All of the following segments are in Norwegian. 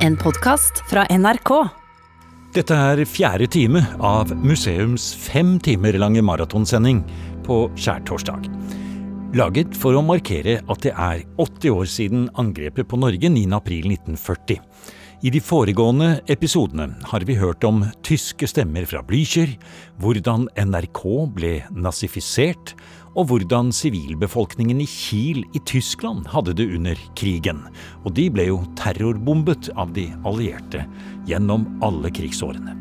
En podkast fra NRK. Dette er fjerde time av museums fem timer lange maratonsending på skjærtorsdag. Laget for å markere at det er 80 år siden angrepet på Norge 9.4.1940. I de foregående episodene har vi hørt om tyske stemmer fra Blücher, hvordan NRK ble nazifisert, og hvordan sivilbefolkningen i Kiel i Tyskland hadde det under krigen. Og de ble jo terrorbombet av de allierte gjennom alle krigsårene.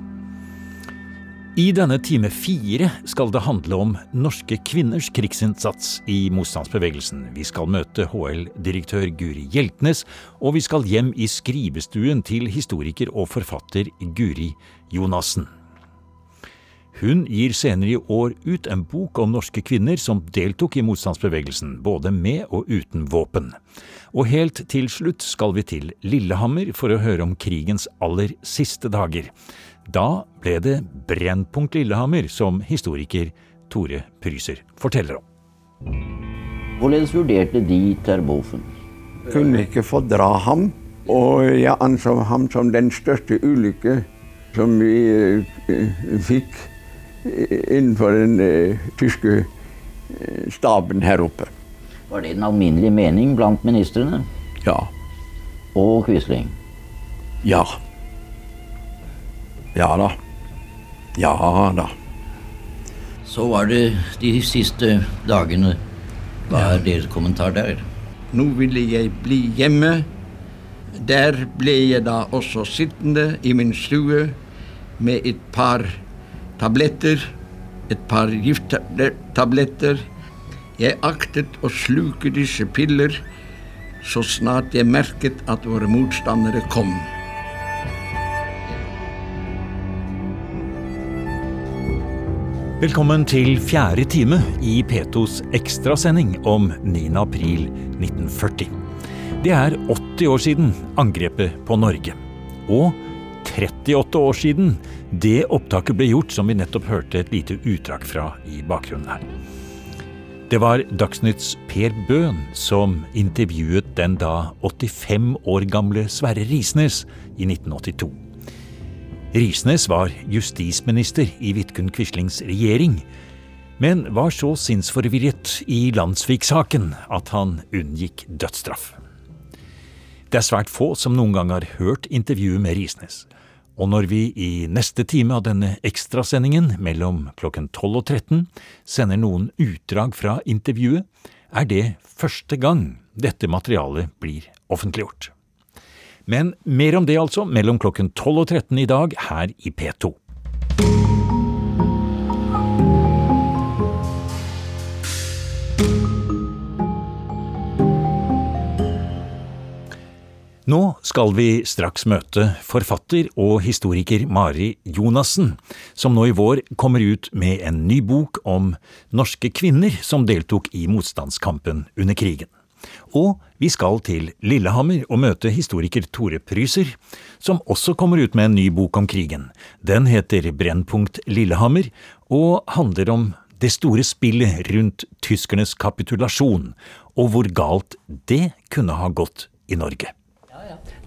I denne time fire skal det handle om norske kvinners krigsinnsats i motstandsbevegelsen. Vi skal møte HL-direktør Guri Hjeltnes, og vi skal hjem i skrivestuen til historiker og forfatter Guri Jonassen. Hun gir senere i år ut en bok om norske kvinner som deltok i motstandsbevegelsen, både med og uten våpen. Og helt til slutt skal vi til Lillehammer for å høre om krigens aller siste dager. Da ble det Brennpunkt Lillehammer som historiker Tore Pryser forteller om. Hvorledes vurderte De Terboven? Kunne ikke fordra ham, og jeg anså ham som den største ulykke som vi eh, fikk innenfor den uh, tyske uh, staben her oppe. Var det den alminnelige mening blant ministrene? Ja. Og Quisling? Ja. Ja da. Ja da. Så var det de siste dagene. Hva er deres kommentar der? Nå ville jeg bli hjemme. Der ble jeg da også sittende i min stue med et par tabletter, et par gifttabletter. Jeg aktet å sluke disse piller så snart jeg merket at våre motstandere kom. Velkommen til fjerde time i P2s ekstrasending om 9. april 1940. Det er 80 år siden angrepet på Norge. Og 38 år siden det opptaket ble gjort som vi nettopp hørte et lite utdrag fra i bakgrunnen her. Det var Dagsnytts Per Bøhn som intervjuet den da 85 år gamle Sverre Risnes i 1982. Risnes var justisminister i Vidkun Quislings regjering, men var så sinnsforvirret i Landsvik-saken at han unngikk dødsstraff. Det er svært få som noen gang har hørt intervjuet med Risnes. Og når vi i neste time av denne ekstrasendingen mellom klokken 12 og 13 sender noen utdrag fra intervjuet, er det første gang dette materialet blir offentliggjort. Men mer om det altså mellom klokken 12 og 13 i dag her i P2. Nå skal vi straks møte forfatter og historiker Mari Jonassen, som nå i vår kommer ut med en ny bok om norske kvinner som deltok i motstandskampen under krigen. Og vi skal til Lillehammer og møte historiker Tore Pryser, som også kommer ut med en ny bok om krigen. Den heter Brennpunkt Lillehammer og handler om det store spillet rundt tyskernes kapitulasjon, og hvor galt det kunne ha gått i Norge.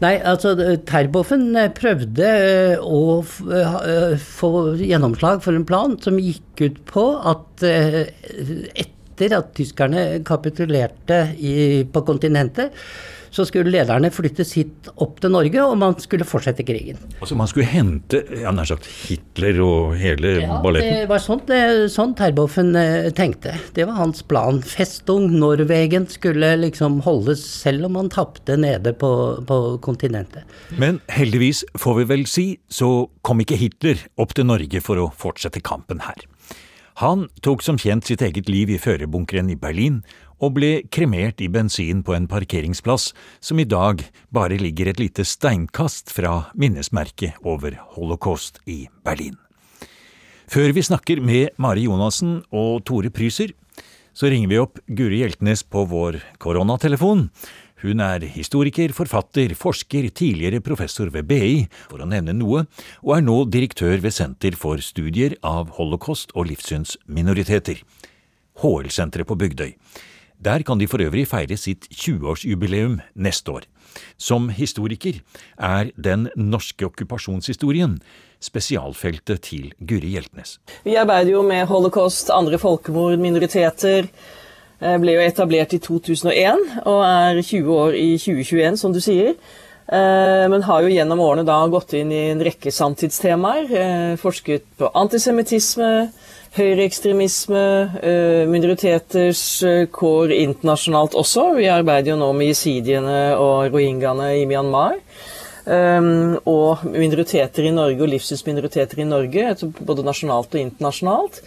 Nei, altså Terboven eh, prøvde eh, å eh, få gjennomslag for en plan som gikk ut på at etter at tyskerne kapitulerte i, på kontinentet, så skulle lederne flyttes hit opp til Norge, og man skulle fortsette krigen. Altså Man skulle hente ja, nær sagt Hitler og hele ja, balletten? Det var det, sånn Terboven eh, tenkte. Det var hans plan. Festung Norwegen skulle liksom holdes selv om man tapte nede på, på kontinentet. Men heldigvis, får vi vel si, så kom ikke Hitler opp til Norge for å fortsette kampen her. Han tok som kjent sitt eget liv i førerbunkeren i Berlin, og ble kremert i bensin på en parkeringsplass som i dag bare ligger et lite steinkast fra minnesmerket over holocaust i Berlin. Før vi snakker med Mari Jonassen og Tore Pryser, så ringer vi opp Guri Hjeltnes på vår koronatelefon. Hun er historiker, forfatter, forsker, tidligere professor ved BI, for å nevne noe, og er nå direktør ved Senter for studier av holocaust og livssynsminoriteter, HL-senteret på Bygdøy. Der kan de for øvrig feire sitt 20-årsjubileum neste år. Som historiker er den norske okkupasjonshistorien spesialfeltet til Guri Hjeltnes. Vi arbeider jo med holocaust, andre folkemord, minoriteter. Ble jo etablert i 2001 og er 20 år i 2021, som du sier. Eh, men har jo gjennom årene da gått inn i en rekke samtidstemaer. Eh, forsket på antisemittisme, høyreekstremisme, minoriteters kår internasjonalt også. Vi arbeider jo nå med jesidiene og rohingyaene i Myanmar. Um, og minoriteter i Norge og livssynsminoriteter i Norge, både nasjonalt og internasjonalt.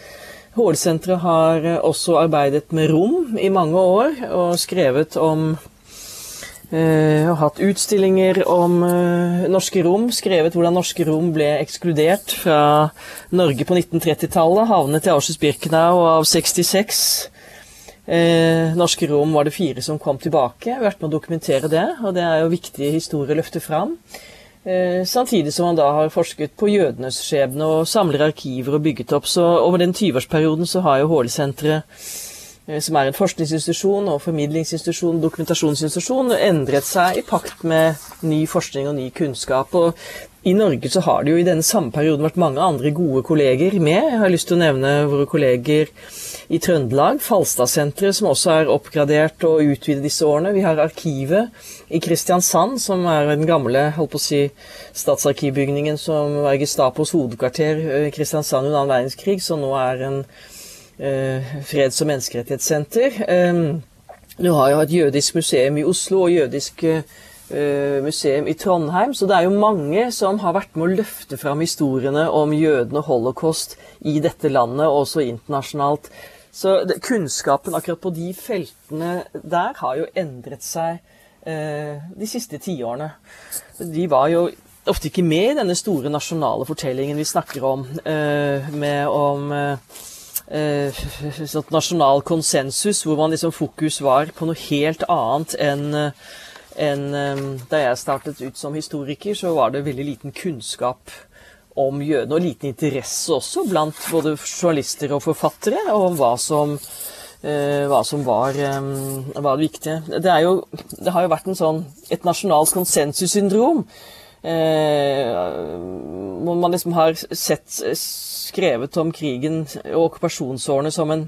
HL-senteret har også arbeidet med rom i mange år og skrevet om uh, og hatt utstillinger om uh, norske rom. Skrevet hvordan norske rom ble ekskludert fra Norge på 1930-tallet. Havnet i Auschwitz-Birkenau av 66 Uh, norske rom var det fire som kom tilbake. Jeg har vært med å dokumentere det, og det er jo viktige historier å løfte fram. Eh, samtidig som man da har forsket på jødenes skjebne og samler arkiver og bygget opp. Så over den 20-årsperioden så har jo HL-senteret, eh, som er en forskningsinstitusjon og formidlingsinstitusjon, dokumentasjonsinstitusjon, endret seg i pakt med ny forskning og ny kunnskap. Og i Norge så har det jo i denne samme perioden vært mange andre gode kolleger med. Jeg har lyst til å nevne våre kolleger i Trøndelag, Falstadsenteret, som også er oppgradert og utvidet disse årene. Vi har Arkivet i Kristiansand, som er den gamle holdt på å si, statsarkivbygningen som var Gestapos hovedkvarter i Kristiansand under annen verdenskrig, som nå er en eh, freds- og menneskerettighetssenter. Du har jo et jødisk museum i Oslo og jødisk eh, Eh, museum i Trondheim. Så det er jo mange som har vært med å løfte fram historiene om jødene og holocaust i dette landet, og også internasjonalt. Så kunnskapen akkurat på de feltene der har jo endret seg eh, de siste tiårene. De var jo ofte ikke med i denne store nasjonale fortellingen vi snakker om, eh, med om eh, eh sånn nasjonal konsensus, hvor man liksom fokus var på noe helt annet enn eh, da jeg startet ut som historiker, så var det veldig liten kunnskap om jødene, og liten interesse også blant både journalister og forfattere om hva som, eh, hva som var, var, det viktige. Det, jo, det, har jo vært en sånn, et nasjonalt konsensussyndrom. Eh, hvor man liksom har sett skrevet om krigen og okkupasjonsårene som en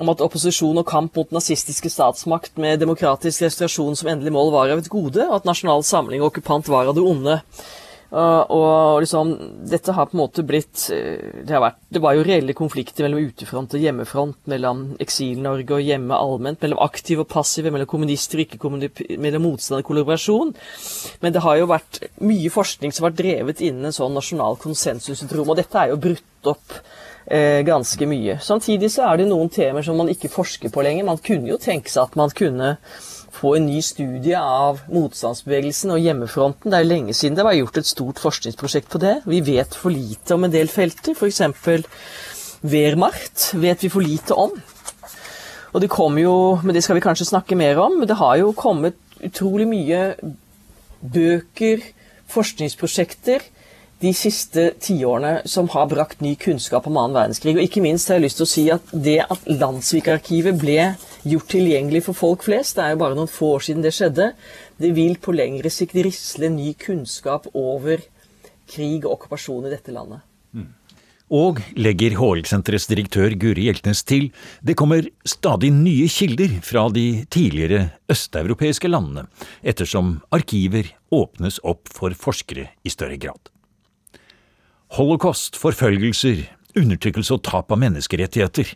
om at opposisjon og kamp mot nazistiske statsmakt med demokratisk restaurasjon som endelig mål var av et gode, og at nasjonal samling og okkupant var av det onde. Uh, og liksom, dette har på en måte blitt det det, vært, det, var jo reelle konflikter mellom utefront og hjemmefront, mellom Eksil-Norge og hjemme allment, mellom aktive og passive, mellom kommunister og ikke mellom motstand og kollaborasjon. Men det har jo vært mye forskning som har drevet innen en sånn nasjonal konsensusrom, og dette er jo brutt opp eh, ganske mye. Samtidig så er det noen temaer som man ikke forsker på lenger. Man kunne jo tenke seg at man kunne få en ny studie av motstandsbevegelsen og hjemmefronten. Det er lenge siden det var gjort et stort forskningsprosjekt på det. Vi vet for lite om en del felter, f.eks. Wehrmacht vet vi for lite om. Og det kommer jo, men det skal vi kanskje snakke mer om, men det har jo kommet utrolig mye bøker, forskningsprosjekter, de siste tiårene som har brakt ny kunnskap om annen verdenskrig. Og ikke minst har jeg lyst til å si at det at Landsvikarkivet ble gjort tilgjengelig for folk flest, det er jo bare noen få år siden det skjedde, det vil på lengre sikt risle ny kunnskap over krig og okkupasjon i dette landet. Mm. Og, legger HL-senterets direktør Guri Hjeltnes til, det kommer stadig nye kilder fra de tidligere østeuropeiske landene, ettersom arkiver åpnes opp for forskere i større grad. Holocaust, forfølgelser, undertrykkelse og tap av menneskerettigheter.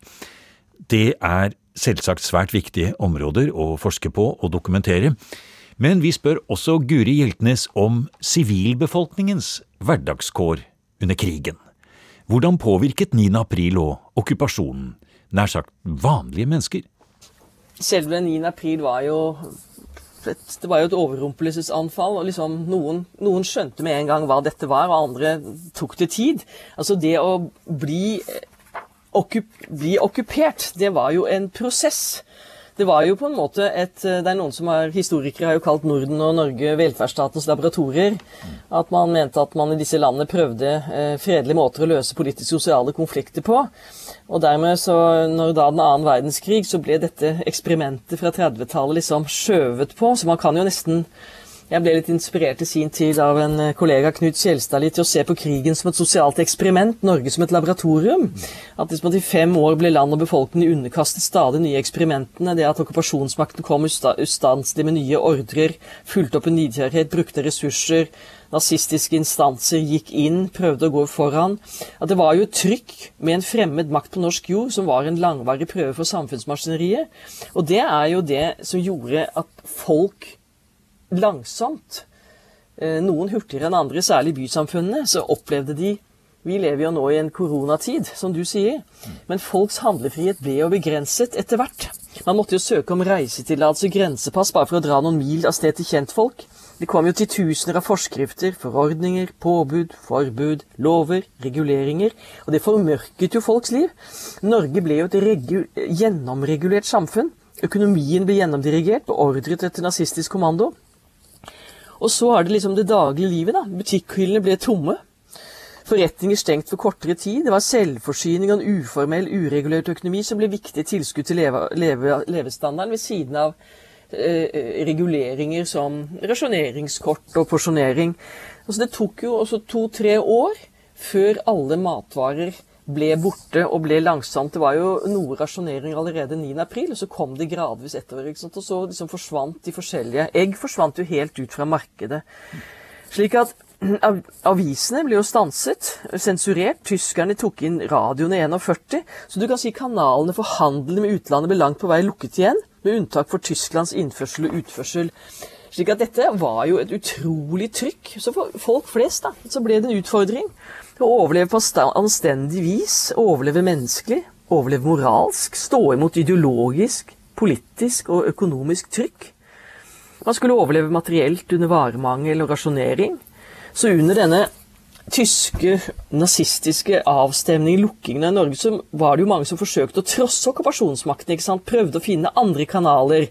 Det er selvsagt svært viktige områder å forske på og dokumentere, men vi spør også Guri Hjeltnes om sivilbefolkningens hverdagskår under krigen. Hvordan påvirket 9. april og okkupasjonen nær sagt vanlige mennesker? Selve 9. april var jo et, det var jo et overrumpeelsesanfall. og liksom noen, noen, skjønte med en gang hva dette var, og andre tok det tid. Altså det å bli, bli okkupert, det var jo en prosess. Det var jo på en måte et Det er noen som er historikere har jo kalt Norden og Norge velferdsstatens laboratorier. At man mente at man i disse landene prøvde eh, fredelige måter å løse politiske sosiale konflikter på. Og dermed så, når da den annen verdenskrig, så ble dette eksperimentet fra 30-tallet liksom skjøvet på. Så man kan jo nesten jeg ble litt inspirert i sin tid av en eh, kollega, Knut Kjelstadli, til å se på krigen som et sosialt eksperiment, Norge som et laboratorium. At liksom i fem år ble land og befolkning underkastet stadig nye eksperimentene. Det at okkupasjonsmakten kom ustanselig med nye ordrer, fulgte opp en nidkjærhet, brukte ressurser. Nazistiske instanser gikk inn, prøvde å gå foran. At det var jo trykk med en fremmed makt på norsk jord som var en langvarig prøve for samfunnsmaskineriet. Og det er jo det som gjorde at folk langsomt, eh, noen hurtigere enn andre, særlig i bysamfunnene, så opplevde de Vi lever jo nå i en koronatid, som du sier. Men folks handlefrihet ble jo begrenset etter hvert. Man måtte jo søke om reisetillatelse og grensepass bare for å dra noen mil av sted til kjentfolk. Det kom jo til tusener av forskrifter, forordninger, påbud, forbud, lover, reguleringer, og det formørket jo folks liv. Norge ble jo et gjennomregulert samfunn. Økonomien ble gjennomdirigert, beordret etter nazistisk kommando. Og så er det liksom det daglige livet, da. Butikkhyllene ble tomme. Forretninger stengt for kortere tid. Det var selvforsyning og en uformell, uregulert økonomi som ble viktige tilskudd til leve, leve, levestandarden, ved siden av eh, reguleringer som rasjoneringskort og porsjonering. Altså det tok jo også to-tre år før alle matvarer ble borte og ble langsomt. Det var jo noe rasjonering allerede 9.4, og så kom det gradvis etter. Og så liksom forsvant de forskjellige Egg forsvant jo helt ut fra markedet. Slik at avisene ble jo stanset, sensurert. Tyskerne tok inn radioene i 41. Så du kan si kanalene for handel med utlandet ble langt på vei lukket igjen, med unntak for Tysklands innførsel og utførsel. Slik at dette var jo et utrolig trykk. Så for folk flest da, så ble det en utfordring. Å overleve på anstendig vis, overleve menneskelig, overleve moralsk, stå imot ideologisk, politisk og økonomisk trykk. Man skulle overleve materielt under varemangel og rasjonering. Så under denne tyske nazistiske avstemninger, lukkingen av Norge, så var det jo mange som forsøkte å trosse okkupasjonsmakten. ikke sant? Prøvde å finne andre kanaler.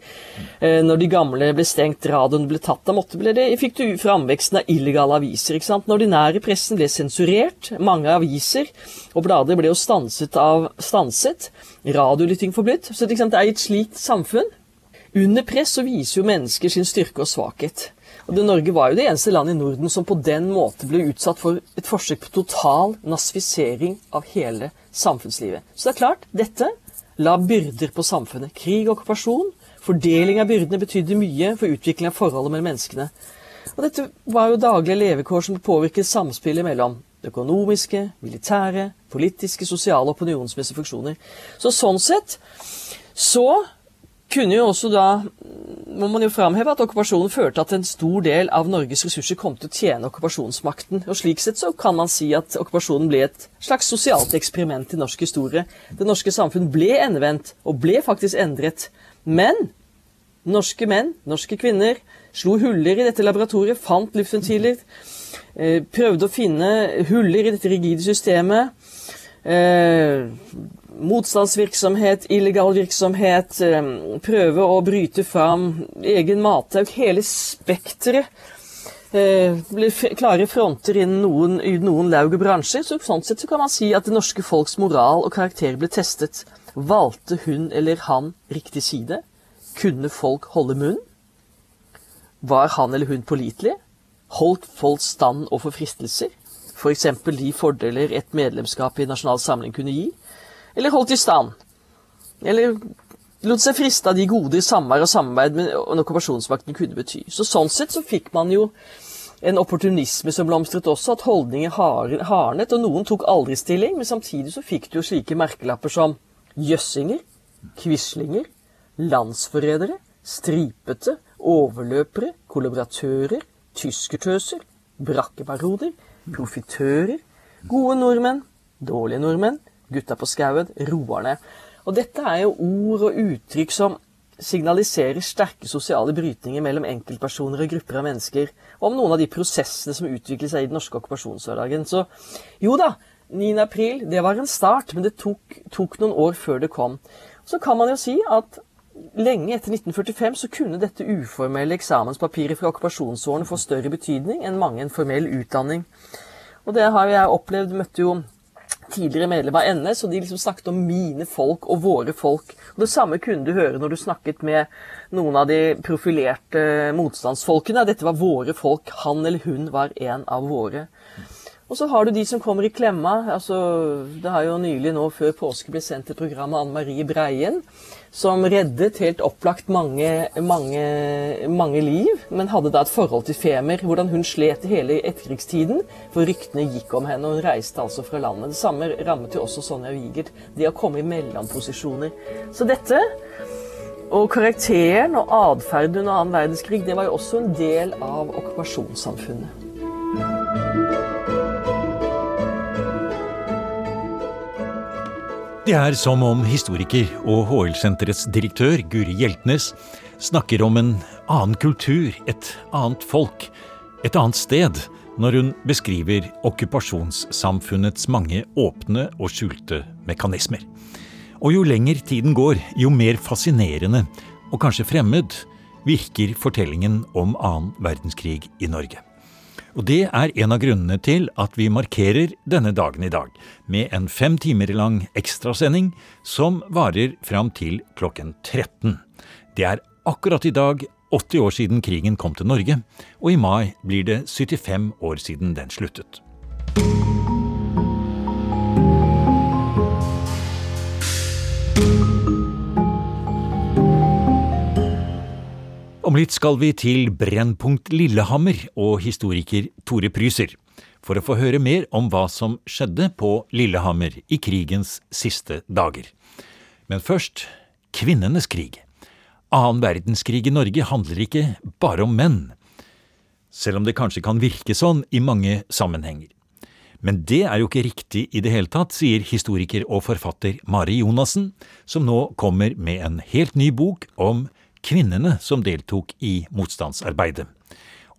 Eh, når de gamle ble stengt, radioen ble tatt, da måtte ble det, fikk du framveksten av illegale aviser. ikke sant? Den ordinære pressen ble sensurert. Mange aviser og blader ble jo stanset av stanset. Radiolytting forbudt. Så det er i et slikt samfunn. Under press så viser jo mennesker sin styrke og svakhet. Og det Norge var jo det eneste landet i Norden som på den måte ble utsatt for et forsøk på total nazifisering av hele samfunnslivet. Så det er klart, dette la byrder på samfunnet. Krig og okkupasjon. Fordeling av byrdene betydde mye for utvikling av forholdet mellom menneskene. Og dette var jo daglige levekår som påvirket samspillet mellom økonomiske, militære, politiske, sosiale og opinionsmessige funksjoner. Så sånn sett så kunne jo også da må man jo framheve at okkupasjonen førte at en stor del av Norges ressurser kom til å tjene okkupasjonsmakten. Og Slik sett så kan man si at okkupasjonen ble et slags sosialt eksperiment i norsk historie. Det norske samfunn ble endevendt, og ble faktisk endret. Men norske menn, norske kvinner, slo huller i dette laboratoriet, fant luftventiler, eh, prøvde å finne huller i dette rigide systemet. Eh, motstandsvirksomhet, illegal virksomhet, eh, prøve å bryte fram egen matauk. Hele spekteret. Eh, klare fronter innen noen, noen laug og bransjer. Så sånn sett så kan man si at det norske folks moral og karakter ble testet. Valgte hun eller han riktig side? Kunne folk holde munn? Var han eller hun pålitelig? Holdt folk stand overfor fristelser? F.eks. For de fordeler et medlemskap i Nasjonal Samling kunne gi? eller holdt i stand. Eller lot seg friste av de goder samvær og samarbeid med en okkupasjonsmakten kunne bety. Så Sånn sett så fikk man jo en opportunisme som blomstret også, at holdninger hardnet, og noen tok aldri stilling, men samtidig så fikk du jo slike merkelapper som jøssinger, quislinger, landsforrædere, stripete, overløpere, kollaboratører, tyskertøser, brakkeparoder, profitører, gode nordmenn, dårlige nordmenn, gutta på skauen, roerne. Og dette er jo ord og uttrykk som signaliserer sterke sosiale brytninger mellom enkeltpersoner og grupper av mennesker, om noen av de prosessene som utvikler seg i den norske okkupasjonshverdagen. Så jo da, 9. april, det var en start, men det tok, tok, noen år før det kom. Så kan man jo si at lenge etter 1945 så kunne dette uformelle eksamenspapiret fra okkupasjonsårene få større betydning enn mange en formell utdanning. Og det har jeg opplevd. Møtte jo tidligere medlem av NS, og de liksom snakket om mine folk og våre folk. Og Det samme kunne du høre når du snakket med noen av de profilerte motstandsfolkene. Dette var våre folk. Han eller hun var en av våre. Og så har du de som kommer i klemma. altså Det har jo nylig nå før påske blitt sendt et program av Anne Marie Breien, som reddet helt opplagt mange, mange, mange liv, men hadde da et forhold til Femer. Hvordan hun slet i hele etterkrigstiden, for ryktene gikk om henne, og hun reiste altså fra landet. Det samme rammet jo også Sonja Wigert. Det å komme i mellomposisjoner. Så dette og karakteren og atferden under annen verdenskrig, det var jo også en del av okkupasjonssamfunnet. Det er som om historiker og HL-senterets direktør Guri Hjeltnes snakker om en annen kultur, et annet folk, et annet sted, når hun beskriver okkupasjonssamfunnets mange åpne og skjulte mekanismer. Og jo lenger tiden går, jo mer fascinerende, og kanskje fremmed, virker fortellingen om annen verdenskrig i Norge. Og det er en av grunnene til at vi markerer denne dagen i dag med en fem timer lang ekstrasending som varer fram til klokken 13. Det er akkurat i dag 80 år siden krigen kom til Norge, og i mai blir det 75 år siden den sluttet. Om litt skal vi til Brennpunkt Lillehammer og historiker Tore Pryser for å få høre mer om hva som skjedde på Lillehammer i krigens siste dager. Men først kvinnenes krig. Annen verdenskrig i Norge handler ikke bare om menn, selv om det kanskje kan virke sånn i mange sammenhenger. Men det er jo ikke riktig i det hele tatt, sier historiker og forfatter Mari Jonassen, som nå kommer med en helt ny bok om kvinnene som deltok i motstandsarbeidet.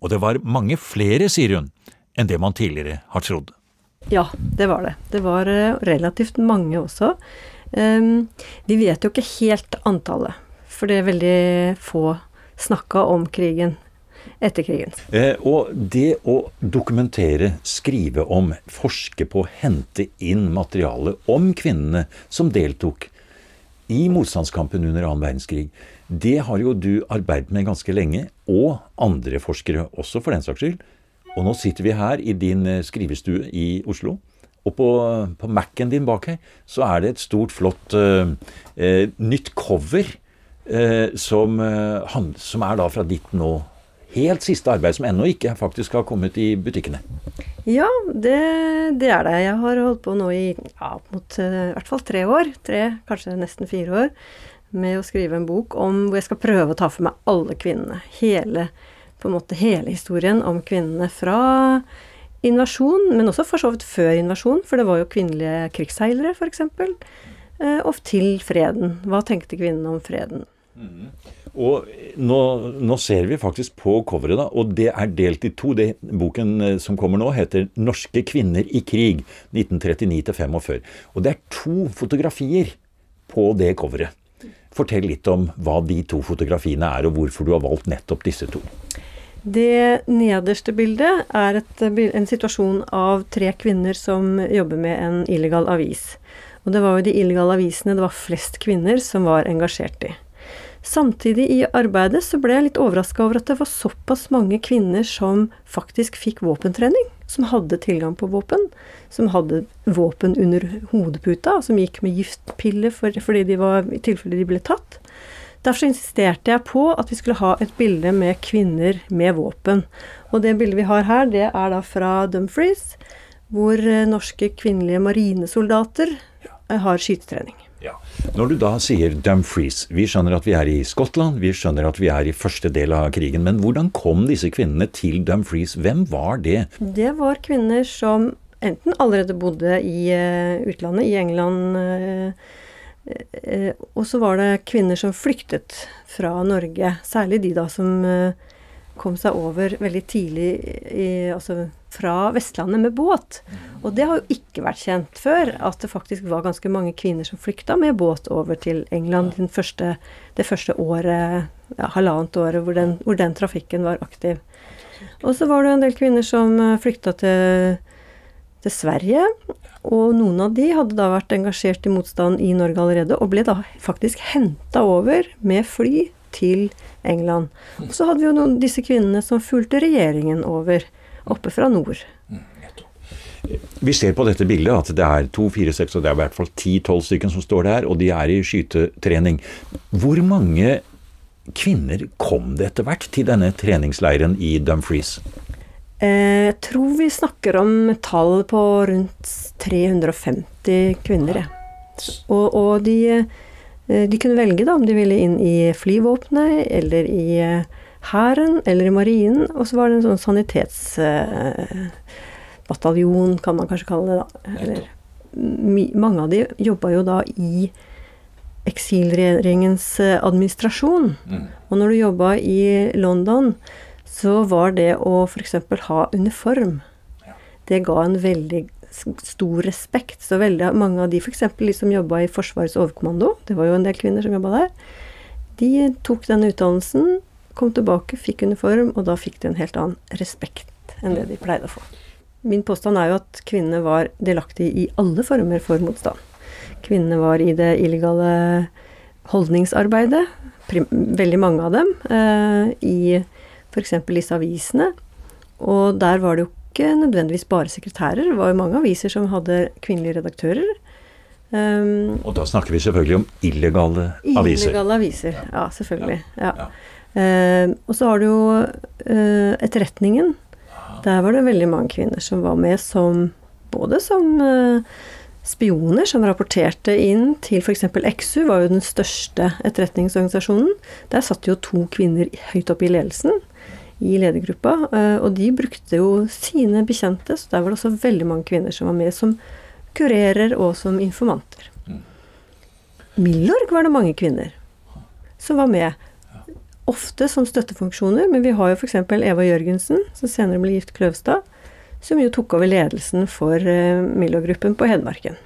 Og det var mange flere, sier hun, enn det man tidligere har trodd. Ja, det var det. Det var eh, relativt mange også. Um, vi vet jo ikke helt antallet, for det er veldig få snakka om krigen etter krigen. Eh, og det å dokumentere, skrive om, forske på, hente inn materiale om kvinnene som deltok i motstandskampen under annen verdenskrig, det har jo du arbeidet med ganske lenge, og andre forskere også, for den saks skyld. Og nå sitter vi her i din eh, skrivestue i Oslo. Og på, på Mac-en din bak her så er det et stort, flott uh, uh, nytt cover uh, som, som, er da fra ditt nå helt siste arbeid, som ennå ikke faktisk har kommet i butikkene. Ja, det, det er det. Jeg har holdt på nå i ja, mot i hvert fall tre år. Tre, kanskje nesten fire år med å skrive en bok om hvor jeg skal prøve å ta for meg alle kvinnene. Hele, på en måte hele historien om kvinnene fra invasjon, men også for så vidt før invasjon, for det var jo kvinnelige krigsseilere, f.eks. Eh, og til freden. Hva tenkte kvinnene om freden? Mm. Og nå, nå, ser vi faktisk på coveret, da, og det er delt i to. Det, boken eh, som kommer nå, heter 'Norske kvinner i krig 1939 45'. Og det er to fotografier på det coveret. Fortell litt om hva de to fotografiene er, og hvorfor du har valgt nettopp disse to. Det nederste bildet er et, en situasjon av tre kvinner som jobber med en illegal avis. Og det var jo de illegale avisene det var flest kvinner som var engasjert i. Samtidig i arbeidet så ble jeg litt overraska over at det var såpass mange kvinner som faktisk fikk våpentrening som hadde tilgang på våpen, som hadde våpen under hodeputa, som gikk med giftpiller for, fordi de var, i tilfelle de ble tatt. Derfor insisterte jeg på at vi skulle ha et bilde med kvinner med våpen. Og det bildet vi har her, det er da fra Dumfries, hvor eh, norske kvinnelige marinesoldater eh, har skytetrening. Ja. Når du da sier Dumfries, vi skjønner at vi er i Skottland, vi skjønner at vi er i første del av krigen, men hvordan kom disse kvinnene til Dumfries? Hvem var det? Det var kvinner som enten allerede bodde i uh, utlandet, i England, uh, uh, og så var det kvinner som flyktet fra Norge. Særlig de da som kom seg over veldig tidlig i, altså fra Vestlandet med båt. Og det har jo ikke vært kjent før, at det faktisk var ganske mange kvinner som flykta med båt over til England første, det første året, ja, halvannet året, hvor den, hvor den, trafikken var aktiv. Og så var det en del kvinner som eh, flykta til, til Sverige. Og noen av de hadde da vært engasjert i motstand i Norge allerede, og ble da faktisk henta over med fly til England. Og så hadde vi jo noen, disse kvinnene som fulgte regjeringen over, oppe fra nord. Vi ser på dette bildet at det er to, fire, seks, og det er i hvert fall ti-tolv stykker som står der, og de er i skytetrening. Hvor mange kvinner kom det etter hvert til denne treningsleiren i Dumfries? Eh, jeg tror vi snakker om tall på rundt 350 kvinner. Og, og de Eh, de kunne velge da om de ville inn i flyvåpenet, eller i eh, hæren, eller i marinen. Og så var det en sånn sanitetsbataljon, kan man kanskje kalle det da. Eller, mange av de jobba jo da i eksilregjeringens eh, administrasjon. Mm. Og når du jobba i London, så var det å f.eks. ha uniform Det ga en veldig stor respekt. Så veldig mange av de f.eks. de som jobba i Forsvarets overkommando, det var jo en del kvinner som jobba der, de tok den utdannelsen, kom tilbake, fikk uniform, og da fikk de en helt annen respekt enn det de pleide å få. Min påstand er jo at kvinnene var delaktige i alle former for motstand. Kvinnene var i det illegale holdningsarbeidet, veldig mange av dem, eh, i f.eks. disse avisene. Og der var det jo ikke nødvendigvis bare sekretærer. Det var jo mange aviser som hadde kvinnelige redaktører. Um, og da snakker vi selvfølgelig om illegale aviser. Illegale aviser, ja, ja selvfølgelig. Ja. Ja. Uh, og så har du jo uh, Etterretningen. Der var det veldig mange kvinner som var med som både som uh, spioner som rapporterte inn til f.eks. XU, var jo den største etterretningsorganisasjonen. Der satt jo to kvinner høyt oppe i ledelsen i ledergruppa. Eh, og de brukte jo sine bekjente, så der var det også veldig mange kvinner som var med som kurerer og som informanter. Mm. Milorg var det mange kvinner som var med. Ofte som støttefunksjoner, men vi har jo f.eks. Eva Jørgensen, som senere ble gift Kløvstad, som jo tok over ledelsen for uh, Milorg-gruppen på Hedmarken.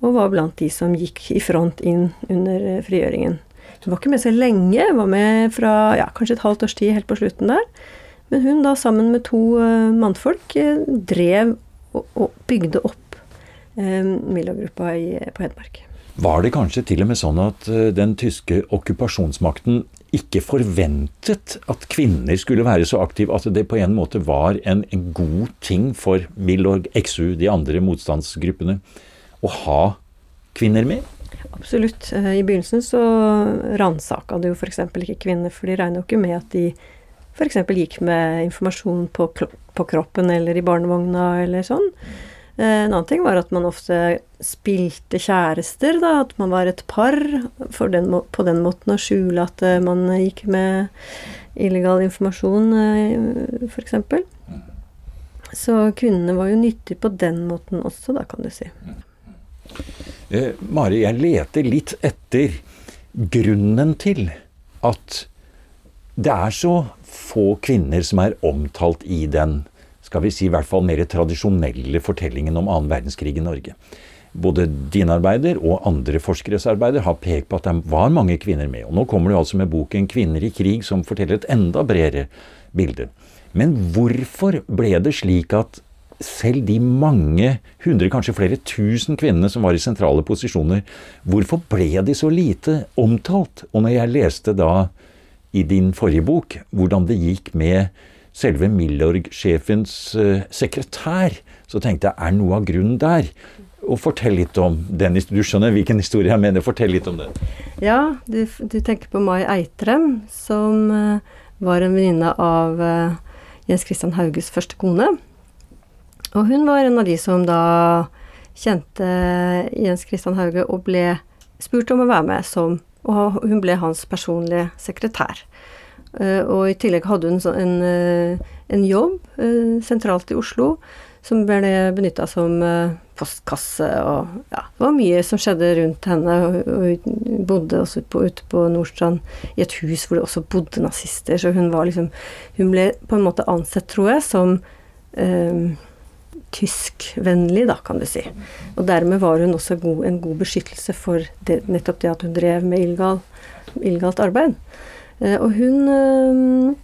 Og var blant de som gikk i front inn under uh, frigjøringen. Hun var ikke med så lenge, var med fra ja, kanskje et halvt års tid helt på slutten der. Men hun da sammen med to uh, mannfolk uh, drev og, og, bygde opp uh, Milla-gruppa på Hedmark. Var det kanskje til og med sånn at den tyske okkupasjonsmakten ikke forventet at kvinner skulle være så aktive, at det på en måte var en, en god ting for Milorg, XU, de andre motstandsgruppene, å ha kvinner med? Absolutt. Eh, I begynnelsen så ransaka det jo f.eks. ikke kvinner, for de regna jo ikke med at de f.eks. gikk med informasjon på, på, kroppen eller i barnevogna eller sånn. Eh, en annen ting var at man ofte spilte kjærester, da, at man var et par, den, på den måten å skjule at eh, man gikk med illegal informasjon, f.eks. Så kvinnene var jo nyttige på den måten også, da, kan du si. Eh, Mari, jeg leter litt etter grunnen til at det er så få kvinner som er omtalt i den skal vi si i hvert fall mer tradisjonelle fortellingen om annen verdenskrig i Norge. Både din arbeider og andre forskeres arbeider har pekt på at det var mange kvinner med. Og nå kommer du altså med boken 'Kvinner i krig', som forteller et enda bredere bilde. Men hvorfor ble det slik at selv de mange hundre, kanskje flere tusen kvinnene som var i sentrale posisjoner, hvorfor ble de så lite omtalt? Og når jeg leste da i din forrige bok hvordan det gikk med selve Milorg-sjefens uh, sekretær, så tenkte jeg er noe av grunnen der? Og fortell litt om den Du skjønner hvilken historie jeg mener. Fortell litt om den. Ja, du, du tenker på Mai Eitrem, som uh, var en venninne av uh, Jens Christian Hauges første kone. Og hun var en av de som da kjente Jens Christian Hauge og ble spurt om å være med som Og hun ble hans personlige sekretær. Uh, og i tillegg hadde hun en, uh, en jobb uh, sentralt i Oslo som ble benytta som postkasse og ja, det var mye som skjedde rundt henne. Og hun bodde også ute på, ute på Nordstrand i et hus hvor det også bodde nazister, så hun var liksom Hun ble på en måte ansett, tror jeg, som eh, tyskvennlig, da, kan du si. Og dermed var hun også god, en god beskyttelse for det, nettopp det at hun drev med illegal, illegalt arbeid. Eh, og hun eh,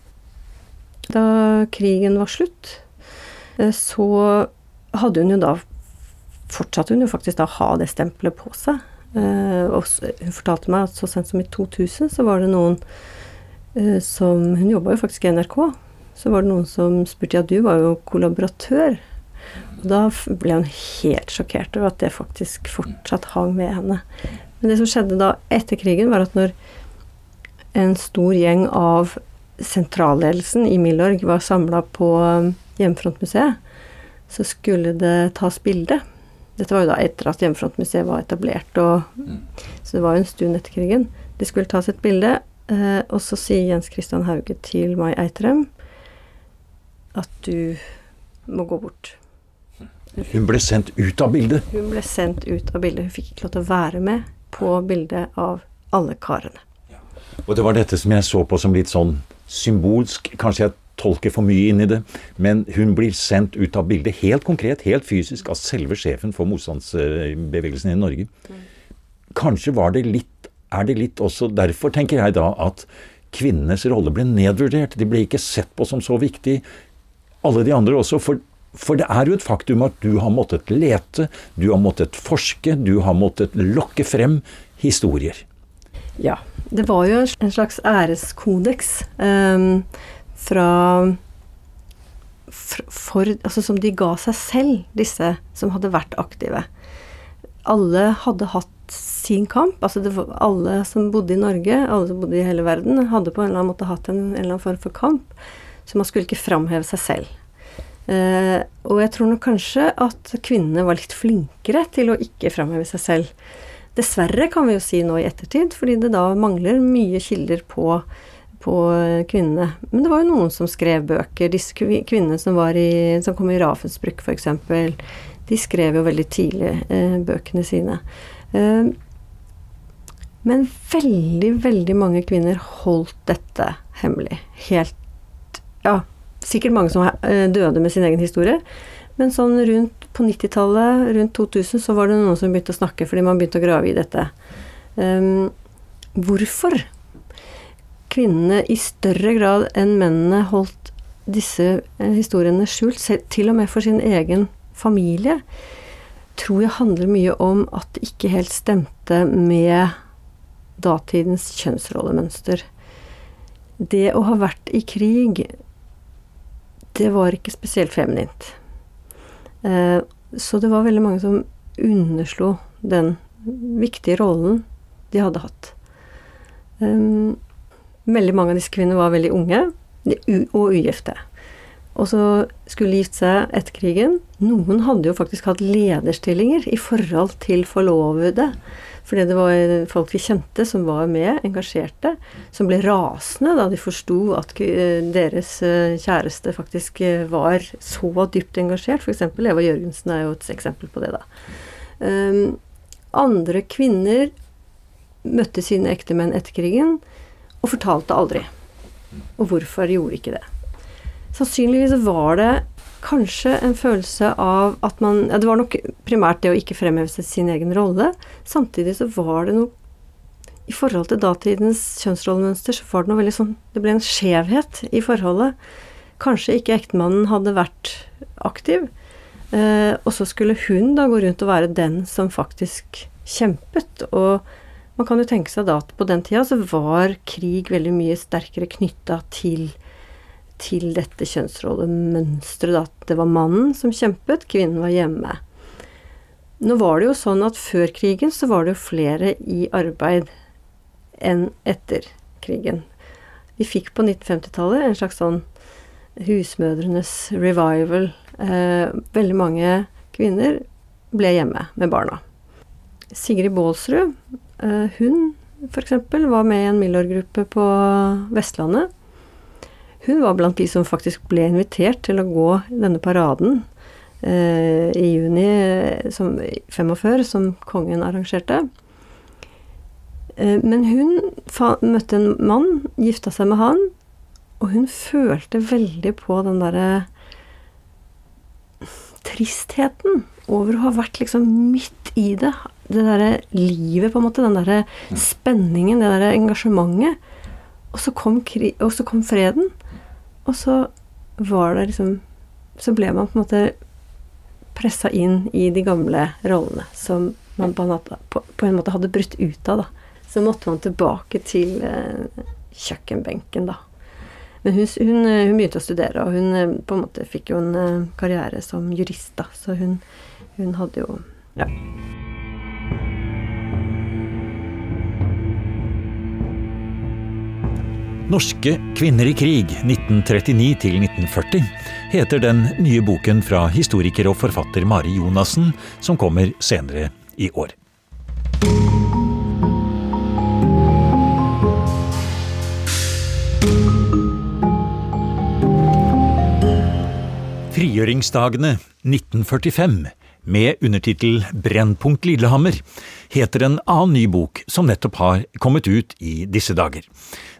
Da krigen var slutt, eh, så hadde hun jo da Fortsatte hun jo faktisk da å ha det stempelet på seg. Og hun fortalte meg at så sent som i 2000 så var det noen som Hun jobba jo faktisk i NRK. Så var det noen som spurte ja, du var jo kollaboratør da ble hun helt sjokkert over at det faktisk fortsatt hang med henne. Men det som skjedde da etter krigen, var at når en stor gjeng av sentralledelsen i Milorg var samla på um, Hjemmefrontmuseet, så skulle det tas bilde. Dette var jo da etter at Hjemmefrontmuseet var etablert, og, så det var jo en stund etter krigen. Det skulle tas et bilde, eh, og så sier Jens Christian Hauge til Mai Eitrem at du må gå bort. Hun ble sendt ut av bildet? Hun ble sendt ut av bildet. Hun fikk ikke lov til å være med på bildet av alle karene. Og det var dette som jeg så på som litt sånn symbolsk. Kanskje jeg tolker for mye inn i det, men hun blir sendt ut av bildet helt konkret, helt fysisk, av selve sjefen for motstandsbevegelsen i Norge. Kanskje var det litt, er det litt også derfor, tenker jeg da, at kvinnenes rolle ble nedvurdert. De ble ikke sett på som så viktig. Alle de andre også. for for det er jo et faktum at du har måttet lete, du har måttet forske, du har måttet lokke frem historier. Ja. Det var jo en slags æreskodeks um, fra for, altså som de ga seg selv, disse som hadde vært aktive. Alle hadde hatt sin kamp. altså var, Alle som bodde i Norge, alle som bodde i hele verden, hadde på en eller annen måte hatt en, en eller annen form for kamp. Så man skulle ikke framheve seg selv. Uh, og jeg tror nok kanskje at kvinnene var litt flinkere til å ikke framheve seg selv. Dessverre, kan vi jo si nå i ettertid, fordi det da mangler mye kilder på, på kvinnene. Men det var jo noen som skrev bøker. Disse kvinnene som, i, som kom i Ravensbrück, f.eks., de skrev jo veldig tidlig eh, bøkene sine. Eh, men veldig, veldig mange kvinner holdt dette hemmelig. Helt Ja, sikkert mange som eh, døde med sin egen historie. Men sånn rundt på 90-tallet, rundt 2000, så var det noen som begynte å snakke fordi man begynte å grave i dette. Um, hvorfor kvinnene i større grad enn mennene holdt disse eh, historiene skjult, til og med for sin egen familie, tror jeg handler mye om at det ikke helt stemte med datidens kjønnsrollemønster. Det å ha vært i krig det var ikke spesielt feminint. Eh, så det var veldig mange som underslo den viktige rollen de hadde hatt. Eh, veldig mange av disse kvinnene var veldig unge og ugifte. Og så skulle gifte seg etter krigen. Noen hadde jo faktisk hatt lederstillinger i forhold til forlovede. Fordi det var folk vi kjente som var med, engasjerte, som ble rasende da de forsto at deres eh, kjæreste faktisk eh, var så dypt engasjert. F.eks. Eva Jørgensen er jo et eksempel på det, da. Um, andre kvinner møtte sine ektemenn etter krigen og fortalte aldri. Og hvorfor gjorde ikke det? Sannsynligvis var det kanskje en følelse av at man ja, Det var nok primært det å ikke fremheve sin egen rolle. Samtidig så var det noe I forhold til datidens kjønnsrollemønster så var det noe veldig sånn Det ble en skjevhet i forholdet. Kanskje ikke ektemannen hadde vært aktiv. Eh, og så skulle hun da gå rundt og være den som faktisk kjempet. Og man kan jo tenke seg da at på den tida så var krig veldig mye sterkere knytta til til dette kjønnsrollemønsteret. At det var mannen som kjempet, kvinnen var hjemme. Nå var det jo sånn at før krigen så var det jo flere i arbeid enn etter krigen. Vi fikk på 1950-tallet en slags sånn husmødrenes revival. Eh, veldig mange kvinner ble hjemme med barna. Sigrid Baalsrud, eh, hun f.eks. var med i en Milorg-gruppe på Vestlandet. Hun var blant de som faktisk ble invitert til å gå denne paraden eh, i juni eh, som 45, som kongen arrangerte. Eh, men hun møtte en mann, gifta seg med han, og hun følte veldig på den derre tristheten over å ha vært liksom midt i det. Det derre livet, på en måte. Den derre spenningen, det derre engasjementet. Og så, kom, og så kom freden. Og så var det liksom Så ble man på en måte pressa inn i de gamle rollene som man på en, måte, hadde brutt ut av, da. Så måtte man tilbake til eh, kjøkkenbenken, da. Men hun, hun, hun, begynte å studere, og hun eh, på en måte fikk jo en eh, karriere som jurist, da. Så hun, hun hadde jo Ja. Norske kvinner i krig 1939 til 1940 heter den nye boken fra historiker og forfatter Mari Jonassen, som kommer senere i år. Frigjøringsdagene 1945, med undertittel Brennpunkt Lillehammer, heter en annen ny bok som nettopp har kommet ut i disse dager.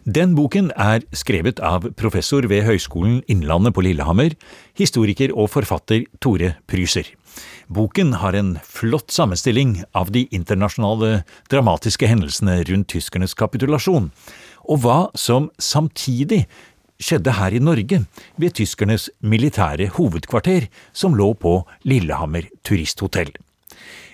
Den boken er skrevet av professor ved Høgskolen Innlandet på Lillehammer, historiker og forfatter Tore Pryser. Boken har en flott sammenstilling av de internasjonale dramatiske hendelsene rundt tyskernes kapitulasjon, og hva som samtidig skjedde her i Norge, ved tyskernes militære hovedkvarter, som lå på Lillehammer turisthotell.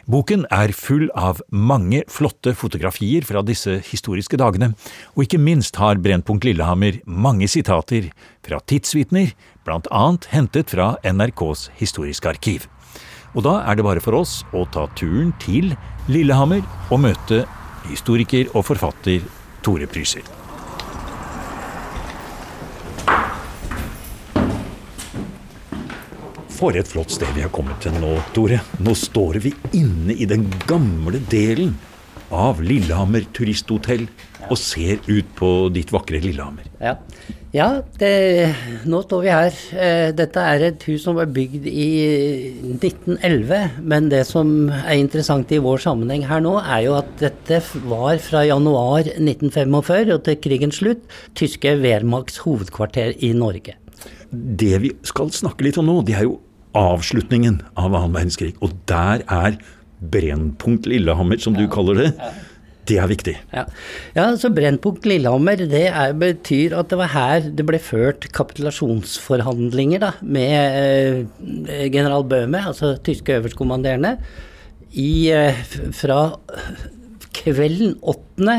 Boken er full av mange flotte fotografier fra disse historiske dagene, og ikke minst har Brennpunkt Lillehammer mange sitater fra tidsvitner, blant annet hentet fra NRKs historiske arkiv. Og da er det bare for oss å ta turen til Lillehammer og møte historiker og forfatter Tore Pryser. For et flott sted vi har kommet til nå, Tore. Nå står vi inne i den gamle delen av Lillehammer turisthotell og ser ut på ditt vakre Lillehammer. Ja, ja det, nå står vi her. Eh, dette er et hus som var bygd i 1911. Men det som er interessant i vår sammenheng her nå, er jo at dette var fra januar 1945 og til krigens slutt tyske Wehrmachts hovedkvarter i Norge. Det vi skal snakke litt om nå, det er jo avslutningen av annen verdenskrig. Og der er Brennpunkt Lillehammer, som du kaller det. Det er viktig. Ja, ja så Brennpunkt Lillehammer det er, betyr at det var her det ble ført kapitulasjonsforhandlinger da, med eh, general Bøhme, altså tyske øverstkommanderende, i, eh, fra kvelden 8.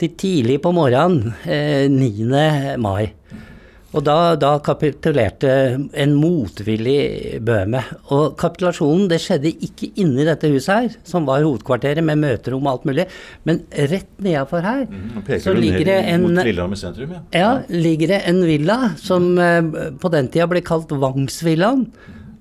til tidlig på morgenen eh, 9. mai. Og da, da, kapitulerte en motvillig Bøhme. Og kapitulasjonen det skjedde ikke inni dette huset her, som var hovedkvarteret med møterom og alt mulig, men rett nedafor her mm, så ligger det en sentrum, ja. Ja, ligger det en villa som eh, på den tida ble kalt Vangsvillaen.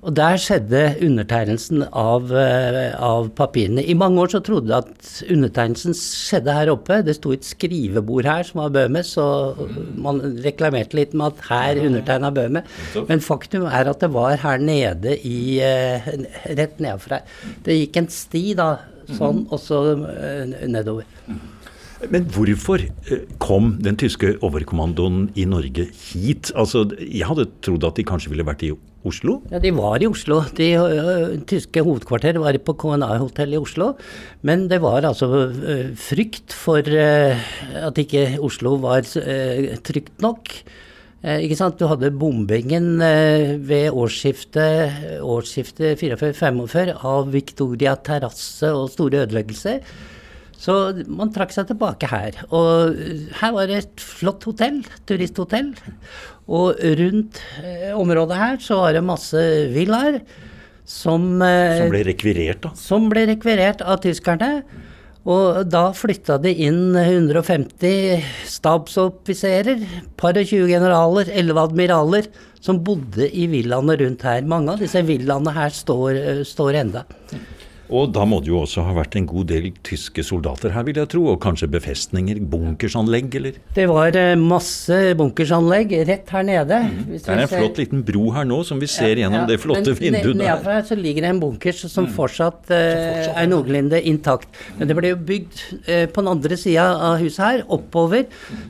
Og der skjedde undertegnelsen av, eh, av, papirene. I mange år så trodde jeg at undertegnelsen skjedde her oppe. Det sto et skrivebord her som var Bøhmes, og man reklamerte litt med at her undertegna Bøhme. Men faktum er at det var her nede i eh, Rett nedenfra. Det gikk en sti da, sånn, og så eh, nedover. Men hvorfor kom den tyske overkommandoen i Norge hit? Altså, jeg hadde trodd at de kanskje ville vært i Oslo? Ja, De var i Oslo. De uh, tyske hovedkvarter var på KNA-hotellet i Oslo. Men det var altså uh, frykt for uh, at ikke Oslo var trygt nok. ikke sant? Du hadde bombingen ved årsskiftet, årsskiftet 44-45 av Victoria terrasse og store ødeleggelser. Så man trakk seg tilbake her. Og her var det et flott hotell, turisthotell. Og rundt eh, området her så var det masse villaer som eh, Som ble rekvirert, da? Som ble rekvirert av tyskerne. Og da flytta de inn 150 stabsoffiserer, par og 20 generaler, 11 admiraler, som bodde i villaene rundt her. Mange av disse villaene her står, står enda. Og da må det jo også ha vært en god del tyske soldater her, vil jeg tro, og kanskje befestninger, bunkersanlegg, eller? Det var eh, masse bunkersanlegg rett her nede. Det er en flott liten bro her nå som vi ser gjennom Ja, det flotte men vinduet der. Nedenfra så ligger det en bunkers som fortsatt eh, er noenlunde intakt. Men det ble jo bygd uh, på den andre sida av huset her, oppover,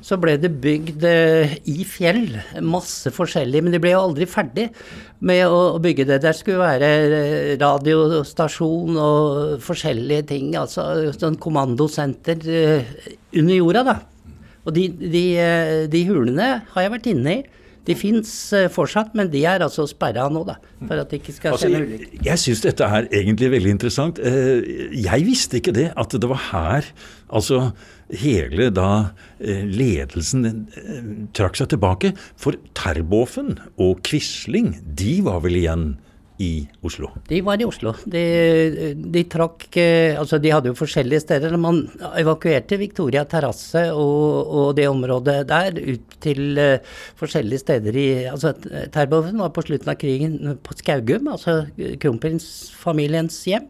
så ble det bygd uh, i fjell. Masse forskjellig. Men de ble jo aldri ferdig med å, bygge det. Der skulle være eh, radiostasjon og forskjellige ting. Altså sånn kommandosenter eh, under jorda, da. Og de, de, eh, de hulene har jeg vært inne i. De fins fortsatt, men de er altså sperra nå, da. For at det ikke skal Altså, skje noe jeg ulykke. jeg syns dette er egentlig veldig interessant. Eh, Jeg visste ikke det, at det var her altså hele da eh, ledelsen eh, trakk seg tilbake. For Terboven og Quisling, de var vel igjen i Oslo? De var i Oslo. De, de trakk eh, Altså, de hadde jo forskjellige steder. Man evakuerte Victoria terrasse og, og det området der ut til uh, forskjellige steder i Altså, Terboven var på slutten av krigen på Skaugum, altså kronprinsfamiliens hjem.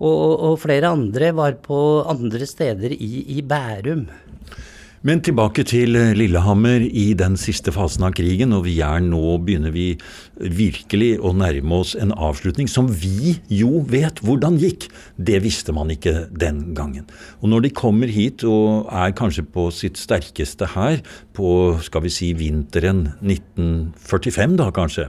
Og, og flere andre var på andre steder i, i Bærum. Men tilbake til eh, Lillehammer i den siste fasen av krigen, og vi er nå begynner vi virkelig å nærme oss en avslutning som vi jo vet hvordan gikk. Det visste man ikke den gangen. Og når de kommer hit og er kanskje på sitt sterkeste her, på skal vi si vinteren 1945 da kanskje,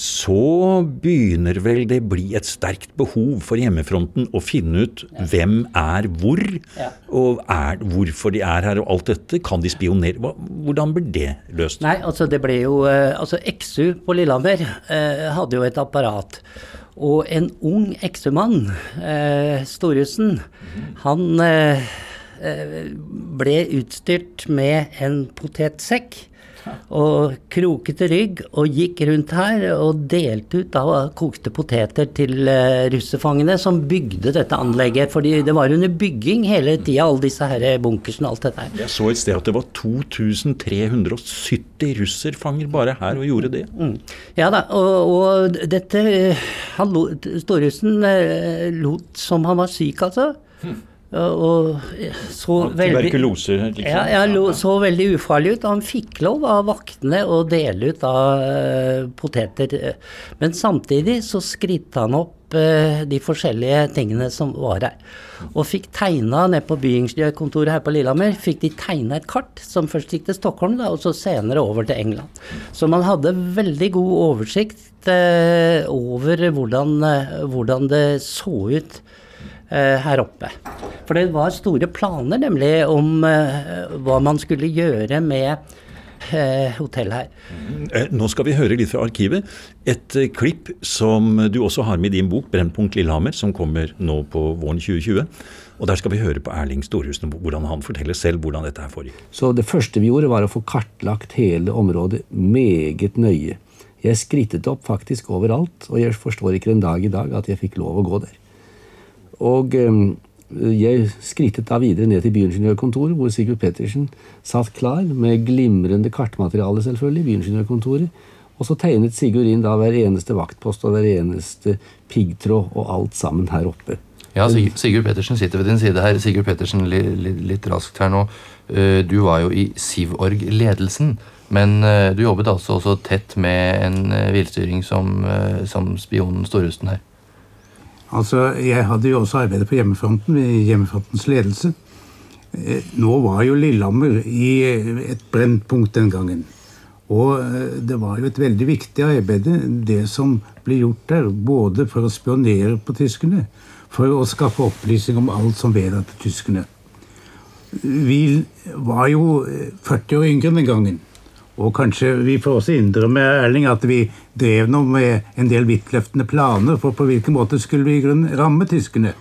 så begynner vel det bli et sterkt behov for hjemmefronten å finne ut hvem er hvor, Ja. og er, hvorfor de er her og alt dette. Kan de spionere? Hvordan blir det løst? Nei, altså det ble jo eh, Altså XU på Lillehammer eh, hadde jo et apparat. Og en ung XU-mann, eh, Storhusen, han eh, eh, ble utstyrt med en potetsekk. Og krokete rygg, og gikk rundt her og delte ut da kokte poteter til eh, russefangene som bygde dette anlegget. fordi det var under bygging hele tida, alle disse her bunkersene og alt dette her. Jeg så et sted at det var 2370 russerfanger bare her og gjorde det. Mm. Ja da, og, og dette han Storhusen eh, lot som han var syk, altså. Og, og så veldig Tuberkulose, liksom. ja, ja, så veldig ufarlig ut. Han fikk lov av vaktene å dele ut av uh, poteter. Men samtidig så skrittet han opp uh, de forskjellige tingene som var her. Og fikk tegna ned på byingeniørkontoret her på Lillehammer, fikk de tegna et kart som først gikk til Stockholm, da, og så senere over til England. Så man hadde veldig god oversikt uh, over hvordan, eh, hvordan det så ut eh, her oppe. For det var store planer nemlig om eh, hva man skulle gjøre med eh, hotellet her. Eh, Nå skal vi høre litt fra arkivet. Et eh, klipp som du også har med i din bok 'Brennpunkt Lillehammer', som kommer nå på våren 2020. Og Der skal vi høre på Erling Storhusen, hvordan han forteller selv hvordan dette her foregikk. Så det første vi gjorde, var å få kartlagt hele området meget nøye. Jeg skrittet opp faktisk overalt, og jeg forstår ikke den dag i dag at jeg fikk lov å gå der. Og eh, jeg skrittet da videre ned til byingeniørkontoret, hvor Sigurd Pettersen satt klar med glimrende kartmateriale, selvfølgelig, byingeniørkontoret. Og så tegnet Sigurd inn da hver eneste vaktpost og hver eneste piggtråd og alt sammen her oppe. Ja, Sigurd Pettersen sitter ved din side her. Sigurd Pettersen, li, li, litt raskt her nå. Eh, Du var jo i Sivorg-ledelsen, men eh, du jobbet altså også tett med en villstyring som, som spionen Storhusten her. Altså, Jeg hadde jo også arbeidet på hjemmefronten, i hjemmefrontens ledelse. Eh, Nå var jo Lillehammer i et brennpunkt den gangen. Og eh, det var jo et veldig viktig arbeid, det som ble gjort der. Både for å spionere på tyskerne, for å skaffe opplysning om alt som vedrørte tyskerne. Vi var jo eh, 40 år yngre den gangen. Og kanskje vi får også innrømme Erling, at vi drev nå med en del vidtløftende planer for på hvilken måte skulle vi i grunnen ramme tyskerne.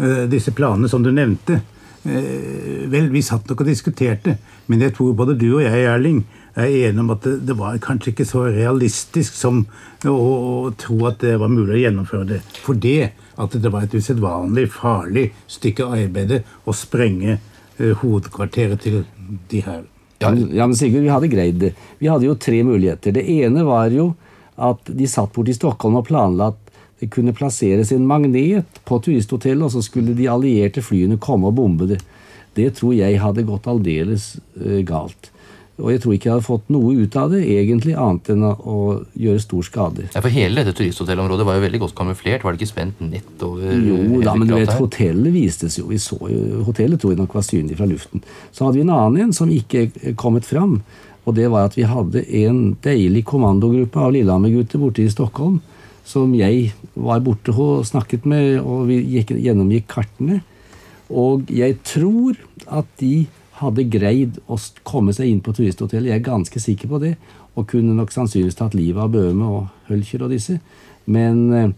Eh, disse planene som du nevnte. Eh, vel, vi satt nok og diskuterte, men jeg tror både du og jeg, Erling, er enige om at det, var kanskje ikke så realistisk som å tro at det var mulig å gjennomføre det. For det at det var et usedvanlig farlig stykke arbeid å sprenge eh, hovedkvarteret til de her. Ja, ja, men Sigurd, vi hadde greid det. Vi hadde jo tre muligheter. Det ene var jo at de satt borte i Stockholm og planla at det kunne plasseres en magnet på turisthotellet, og så skulle de allierte flyene komme og bombe det. Det tror jeg hadde gått aldeles uh, galt. Og jeg tror ikke jeg hadde fått noe ut av det, egentlig, annet enn å, gjøre stor skade. Ja, For hele dette turisthotellområdet var jo veldig godt kamuflert. Var det ikke spent nett over Jo da, men du vet, hotellet vistes jo. Vi så jo hotellet tror jeg nok var synlig fra luften. Så hadde vi en annen en som ikke er kommet fram. Og det var at vi hadde en deilig kommandogruppe av Lillehammer-gutter borte i Stockholm som jeg var borte og snakket med, og vi gikk, gjennomgikk kartene. Og jeg tror at de hadde greid å komme seg inn på turisthotellet. Jeg er ganske sikker på det. Og kunne nok sannsynligvis tatt livet av Bøhme og Hølcher og disse. Men eh,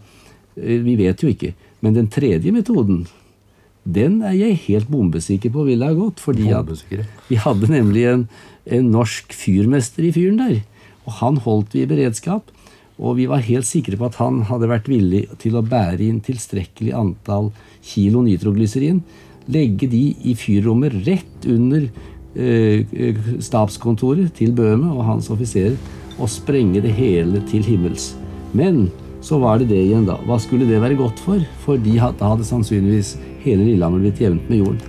vi vet jo ikke. Men den tredje metoden, den er jeg helt bombesikker på ville ha gått. fordi vi hadde nemlig en, en norsk fyrmester i fyren der. Og han holdt vi i beredskap. Og vi var helt sikre på at han hadde vært villig til å bære inn tilstrekkelig antall kilo nitroglyserin, legge de i fyrrommet rett under eh, stabskontoret til Bøhme og hans offiserer, og sprenge det hele til himmels. Men så var det det igjen, da. Hva skulle det være godt for? For de da hadde sannsynligvis hele Lillehammer blitt jevnt med jorden.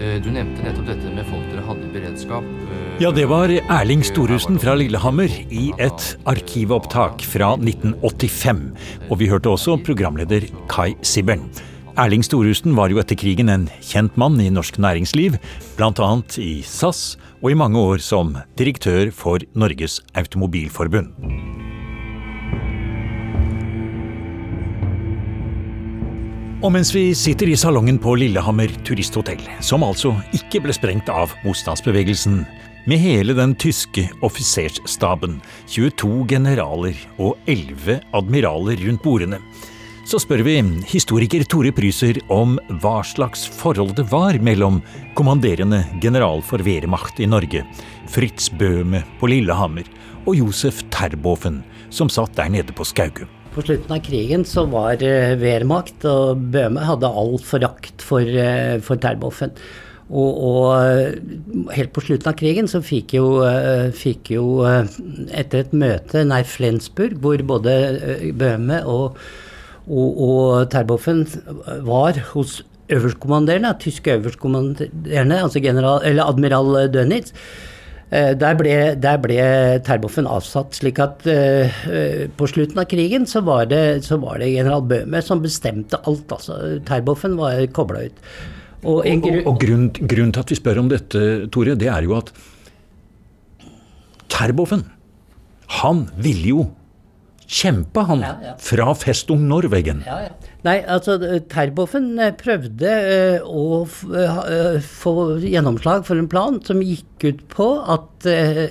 Eh, Du nevnte nettopp dette med folk dere hadde i beredskap. Eh, Ja, det var Erling Storhusen fra Lillehammer i et arkivopptak fra 1985. Og vi hørte også programleder Kai Sibbern. Erling Storhusen var jo etter krigen en kjent mann i norsk næringsliv, bl.a. i SAS og i mange år som direktør for Norges Automobilforbund. Og mens vi sitter i salongen på Lillehammer turisthotell, som altså ikke ble sprengt av motstandsbevegelsen, med hele den tyske offisersstaben, 22 generaler og 11 admiraler rundt bordene, så spør vi historiker Tore Pryser om hva slags forhold det var mellom kommanderende general for Wehrmacht i Norge, Fritz Bøhme på Lillehammer, og Josef Terboven, som satt der nede på Skaugum. På slutten av krigen så var eh, Wehrmacht og Bøhme hadde all forakt for, eh, for Terboven. Og, og eh, helt på slutten av krigen så fikk jo, fikk jo etter et møte nær Flensburg, hvor både Bøhme og, og, og Terboven var hos øverstkommanderende, tyske øverstkommanderende, altså general, eller admiral Dönitz, Eh, Der ble, der ble Terboven avsatt, slik at eh, på slutten av krigen så var, det, så var det general Bøhme som bestemte alt. altså. Terboven var kobla ut. Og en Og, gru- og grunnen, grunnen til at vi spør om dette, Tore, det er jo at Terboven, han ville jo kjempe, han, Ja, ja. fra Festung Norwegen. Ja, ja. Nei, altså Terboven eh, prøvde uh, å eh, få gjennomslag for en plan som gikk ut på at uh,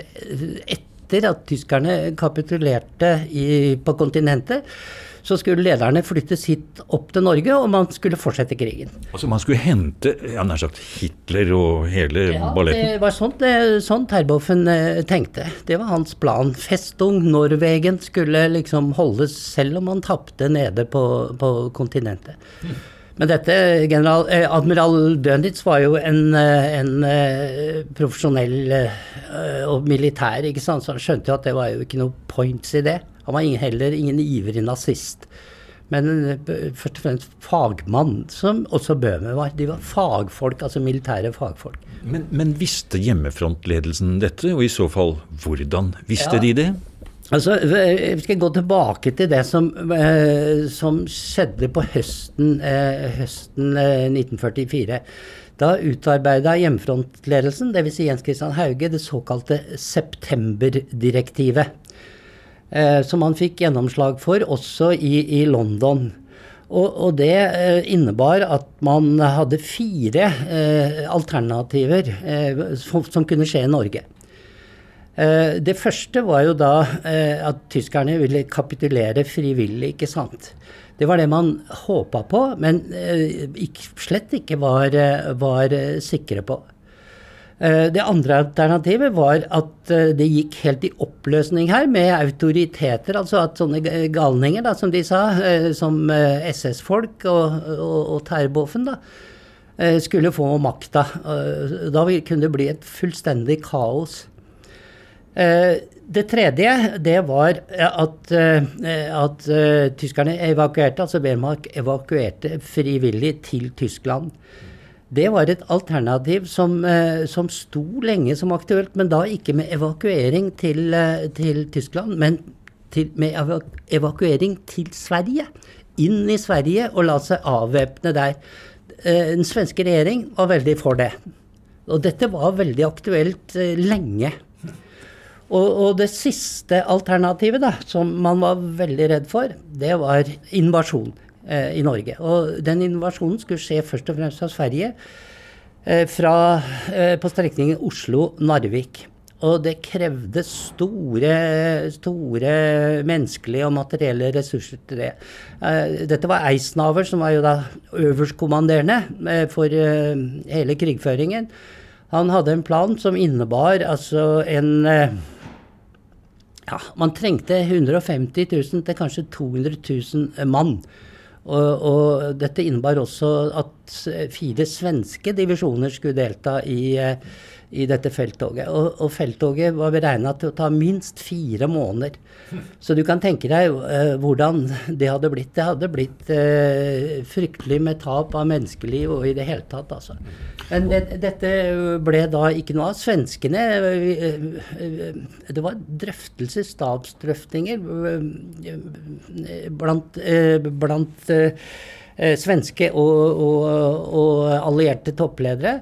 etter at tyskerne kapitulerte i, på kontinentet, så skulle lederne flyttes hit opp til Norge, og man skulle fortsette krigen. Altså Man skulle hente ja, nær sagt Hitler og hele Ja, balletten. det var det, sånn Terboven eh, tenkte. Det var hans plan. Festung Norwegen skulle liksom holdes selv om man tapte nede på, på kontinentet. Men dette, general, eh, admiral Dönitz var jo en, eh, en eh, profesjonell eh, og militær, ikke sant? så han skjønte jo at det var jo ikke noe points i det. Han var ingen, heller ingen ivrig nazist. Men eh, først og fremst fagmann, som også Bøhme var. De var fagfolk, altså militære fagfolk. Men, men visste hjemmefrontledelsen dette, og i så fall hvordan visste Ja. de det? Altså, Vi skal gå tilbake til det som, eh, som skjedde på høsten, eh, høsten eh, 1944. Da utarbeida hjemmefrontledelsen, dvs. Si Jens Christian Hauge, det såkalte septemberdirektivet. Eh, som man fikk gjennomslag for også i, i London. Og, og det eh, innebar at man hadde fire eh, alternativer som, som kunne skje i Norge. Det første var jo da at tyskerne ville kapitulere frivillig, ikke sant. Det var det man håpa på, men slett ikke var, var sikre på. Eh, Det andre alternativet var at eh, det gikk helt i oppløsning her med autoriteter, altså at sånne galninger, da, som de sa, eh, som SS-folk og, og, og Terboven, da, skulle få makta. Da kunne det bli et fullstendig kaos. Det tredje, det var at, at tyskerne evakuerte, altså Wehrmacht evakuerte frivillig til Tyskland. Det var et alternativ som, som sto lenge som aktuelt, men da ikke med evakuering til, til Tyskland, men til, med evakuering til Sverige. Inn i Sverige og la seg avvæpne der. Den svenske regjering var veldig for det. Og dette var veldig aktuelt lenge. Og, og, det siste alternativet da, som man var veldig redd for, det var invasjon eh, i Norge. Og den innovasjonen skulle skje først og fremst fra Sverige, eh, fra, eh, på strekningen Oslo-Narvik. Og det krevde store, store menneskelige og materielle ressurser til det. Eh, dette var Eisnaver, som var jo da øverstkommanderende eh, for eh, hele krigføringen. Han hadde en plan som innebar altså en ja, man trengte 150 000 til kanskje 200 000 mann. Og, og, dette innebar også at fire svenske divisjoner skulle delta i, i dette felttoget. Og, og felttoget var beregna til å ta minst fire måneder. Så du kan tenke deg uh, hvordan det hadde blitt. Det hadde blitt uh, fryktelig med tap av menneskeliv og i det hele tatt, altså. Men det, dette ble da ikke noe av. Svenskene uh, Det var drøftelser, stabsdrøftinger, blant, blant svenske og, og, og allierte toppledere.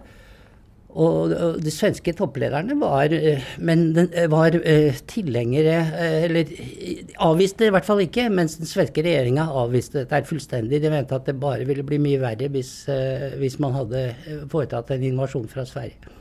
Og de svenske topplederne var, eh, men eh, var eh, tilhengere Eller avviste i hvert fall ikke, mens den svenske regjeringa avviste dette fullstendig. De mente at det bare ville bli mye verre hvis, hvis man hadde foretatt en invasjon fra Sverige.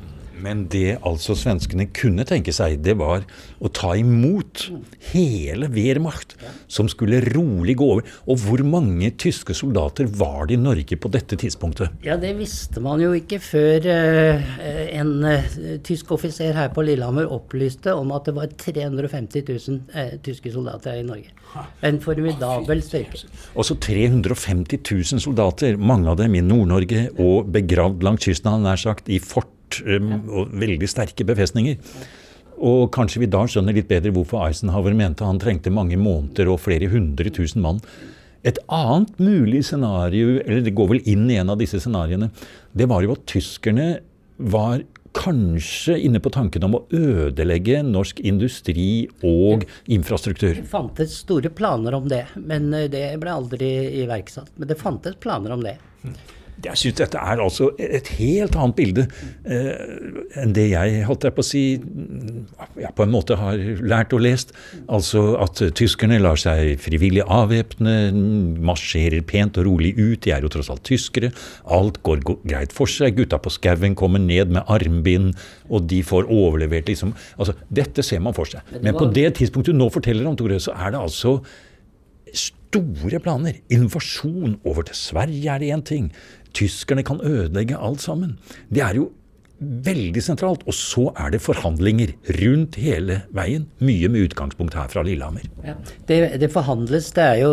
Men det altså svenskene kunne tenke seg, det var å ta imot hele Wehrmacht, som skulle rolig gå over. Og hvor mange tyske soldater var det i Norge på dette tidspunktet? Ja, Det visste man jo ikke før uh, en uh, tysk offiser her på Lillehammer opplyste om at det var 350 000 uh, tyske soldater her i Norge. En formidabel styrke. Også 350 000 soldater, mange av dem i Nord-Norge og begravd langs kysten, nær sagt, i fort um, og veldig sterke befestninger. Og kanskje vi da skjønner litt bedre hvorfor Eisenhower mente han trengte mange måneder og flere hundre tusen mann. Et annet mulig scenario, eller det går vel inn i en av disse scenarioene, det var jo at tyskerne var kanskje inne på tanken om å ødelegge norsk industri og infrastruktur. Det fantes store planer om det, men eh, det ble aldri iverksatt. Men det fantes planer om det. Jeg syns dette er altså et helt annet bilde eh, enn det jeg holdt jeg på å si jeg på en måte har lært og lest. Altså at tyskerne lar seg frivillig avvæpne, marsjerer pent og rolig ut. De er jo tross alt tyskere. Alt går greit for seg. Gutta på skauen kommer ned med armbind, og de får overlevert liksom Altså, dette ser man for seg. Men på det tidspunktet du nå forteller om, Tore, så er det altså store planer. Invasjon over til Sverige er det én ting. Tyskerne kan ødelegge alt sammen. Det er jo veldig sentralt. Og så er det forhandlinger rundt hele veien. Mye med utgangspunkt her fra Lillehammer. Ja, det, det, forhandles. Det er jo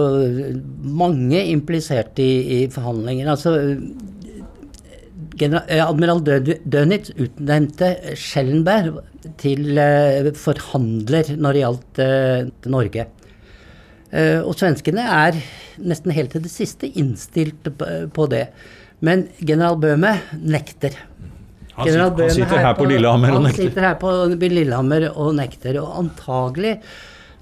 mange implisert i, i forhandlinger. Altså, Admiral Dönitz utnevnte Schellenberg til uh, forhandler når det gjaldt uh, Norge. Og svenskene er nesten helt til det siste innstilt på det. Men general Bøhme nekter. Han sitter, han sitter her, på, Lillehammer og nekter. Han sitter her på Lillehammer og nekter. Og antagelig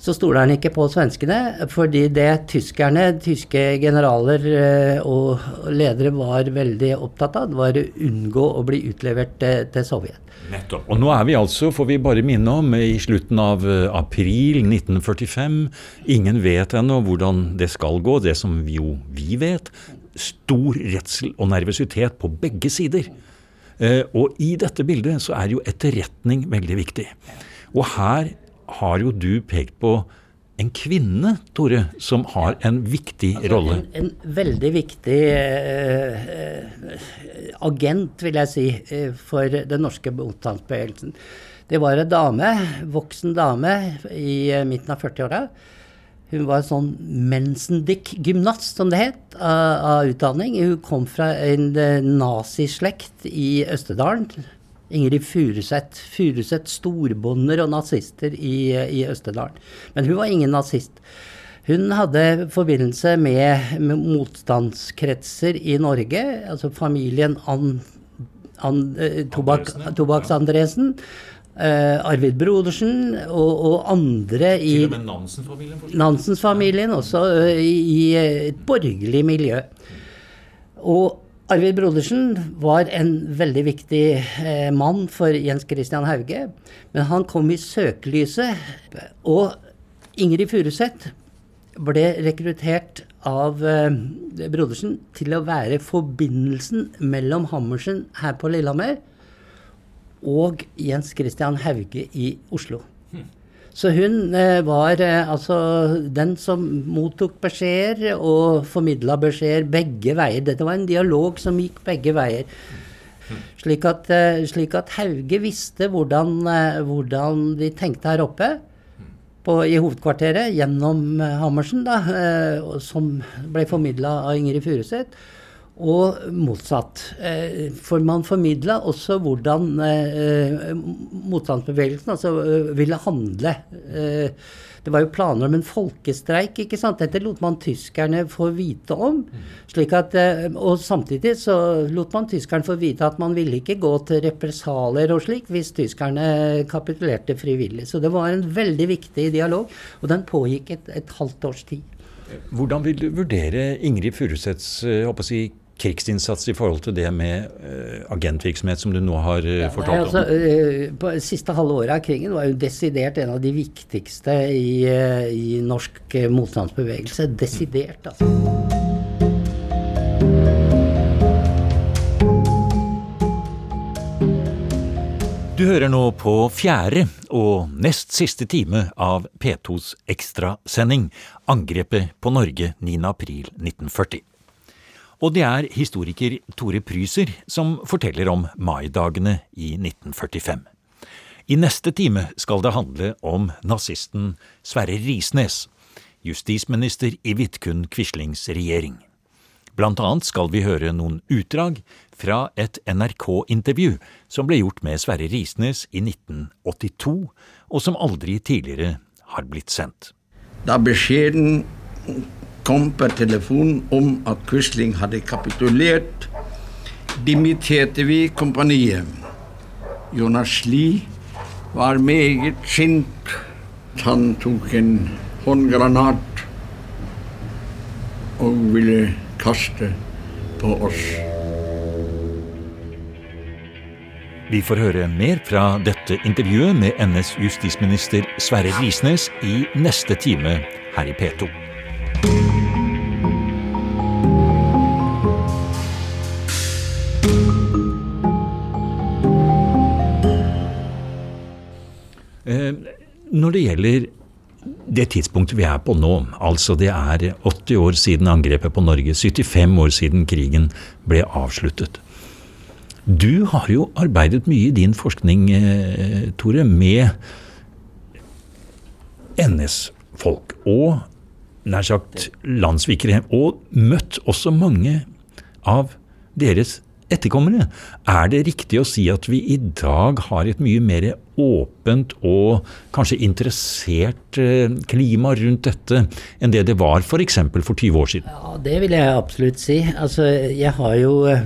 så stoler han ikke på svenskene, fordi det tyskerne, tyske generaler eh, og ledere var veldig opptatt av, var å unngå å bli utlevert til Sovjet. Nettopp. Og nå er vi altså, får vi bare minne om, i slutten av eh, april 1945. Ingen vet ennå hvordan det skal gå. Det som jo vi vet, stor redsel og nervøsitet på begge sider. Eh, og i dette bildet så er jo etterretning veldig viktig. Og her har jo du pekt på en kvinne, Tore, som har en viktig altså, rolle. En, en, veldig viktig eh, agent, vil jeg si, eh, for den norske motstandsbevegelsen. Det var en dame, voksen dame i eh, midten av 40-åra hun var sånn Mensendick-gymnast, som det het, av, av, utdanning. Hun kom fra en eh, nazislekt i Østerdalen. Ingrid Furuseth. Furuseth storbonder og nazister i, i Østerdalen. Men hun var ingen nazist. Hun hadde forbindelse med, med motstandskretser i Norge, altså familien An, An, eh, Tobak, Tobakks-Andresen. Uh, Arvid Brodersen og, og andre i Til og med Nansen-familien? forstås? Nansen-familien, også uh, i, i et borgerlig miljø. Og Arvid Brodersen var en veldig viktig uh, mann for Jens Christian Hauge. Men han kom i søkelyset. Og Ingrid Furuseth ble rekruttert av eh, Brodersen til å være forbindelsen mellom Hammersen her på Lillehammer og Jens Christian Hauge i Oslo. Så hun eh, var eh, altså den som mottok beskjeder og formidla beskjeder begge veier. Dette var en dialog som gikk begge veier. Slik at, eh, slik at Hauge visste hvordan, hvordan de tenkte her oppe på, i hovedkvarteret gjennom Hammersen, da, som ble formidla av Ingrid Furuseth. Og motsatt. Eh, For man formidla også hvordan eh, motstandsbevegelsen altså, eh, ville handle. Det var jo planer om en folkestreik, ikke sant. Dette lot man tyskerne få vite om. slik at, Og samtidig så lot man tyskerne få vite at man ville ikke gå til represalier og slik hvis tyskerne kapitulerte frivillig. Så det var en veldig viktig dialog, og den pågikk et, et halvt års tid. Hvordan vil du vurdere Ingrid Furuseths si, krigsinnsats i forhold til det med eh, agentvirksomhet som du nå har eh, Nei, fortalt altså, om? eh, på siste halve året av krigen var jo desidert en av de viktigste i, i norsk motstandsbevegelse. Desidert, altså. Du hører nå på fjerde og nest siste time av P2s ekstrasending, Angrepet på Norge 9. april 1940. Og det er historiker Tore Pryser som forteller om maidagene i 1945. I neste time skal det handle om nazisten Sverre Risnes, justisminister i Vidkun Quislings regjering. Blant annet skal vi høre noen utdrag fra et NRK-intervju som ble gjort med Sverre Risnes i 1982, og som aldri tidligere har blitt sendt. Da beskjeden kom per telefon om at Quisling hadde kapitulert, dimitterte vi kompaniet. Jonas Lie var meget sint. Han tok en håndgranat og ville kaste på oss. Vi får høre mer fra dette intervjuet med NS justisminister Sverre Risnes i neste time her i P2. Når det gjelder det tidspunktet vi er på nå, altså det er 80 år siden angrepet på Norge, 75 år siden krigen ble avsluttet. Du har jo arbeidet mye i din forskning, eh, Tore, med NS-folk og nær sagt landssvikere, og møtt også mange av deres etterkommere. Er det riktig å si at vi i dag har et mye mer åpent og kanskje interessert eh, klima rundt dette enn det det var f.eks. For, for 20 år siden? Ja, det vil jeg absolutt si. Altså, jeg har jo eh,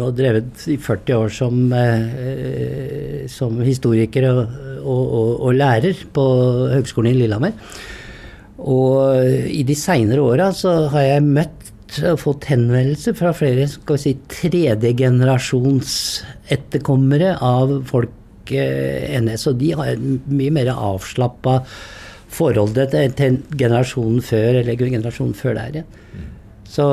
nå drevet i 40 år som, eh, som historiker og, og, og, og lærer på Høgskolen i Lillehammer. Og i de seinere åra så har jeg møtt og fått henvendelser fra flere skal vi si, tredjegenerasjons etterkommere av folk eh, NS, og de har mye mer avslappa forhold til, generasjonen før, eller generasjonen før der igjen. Så,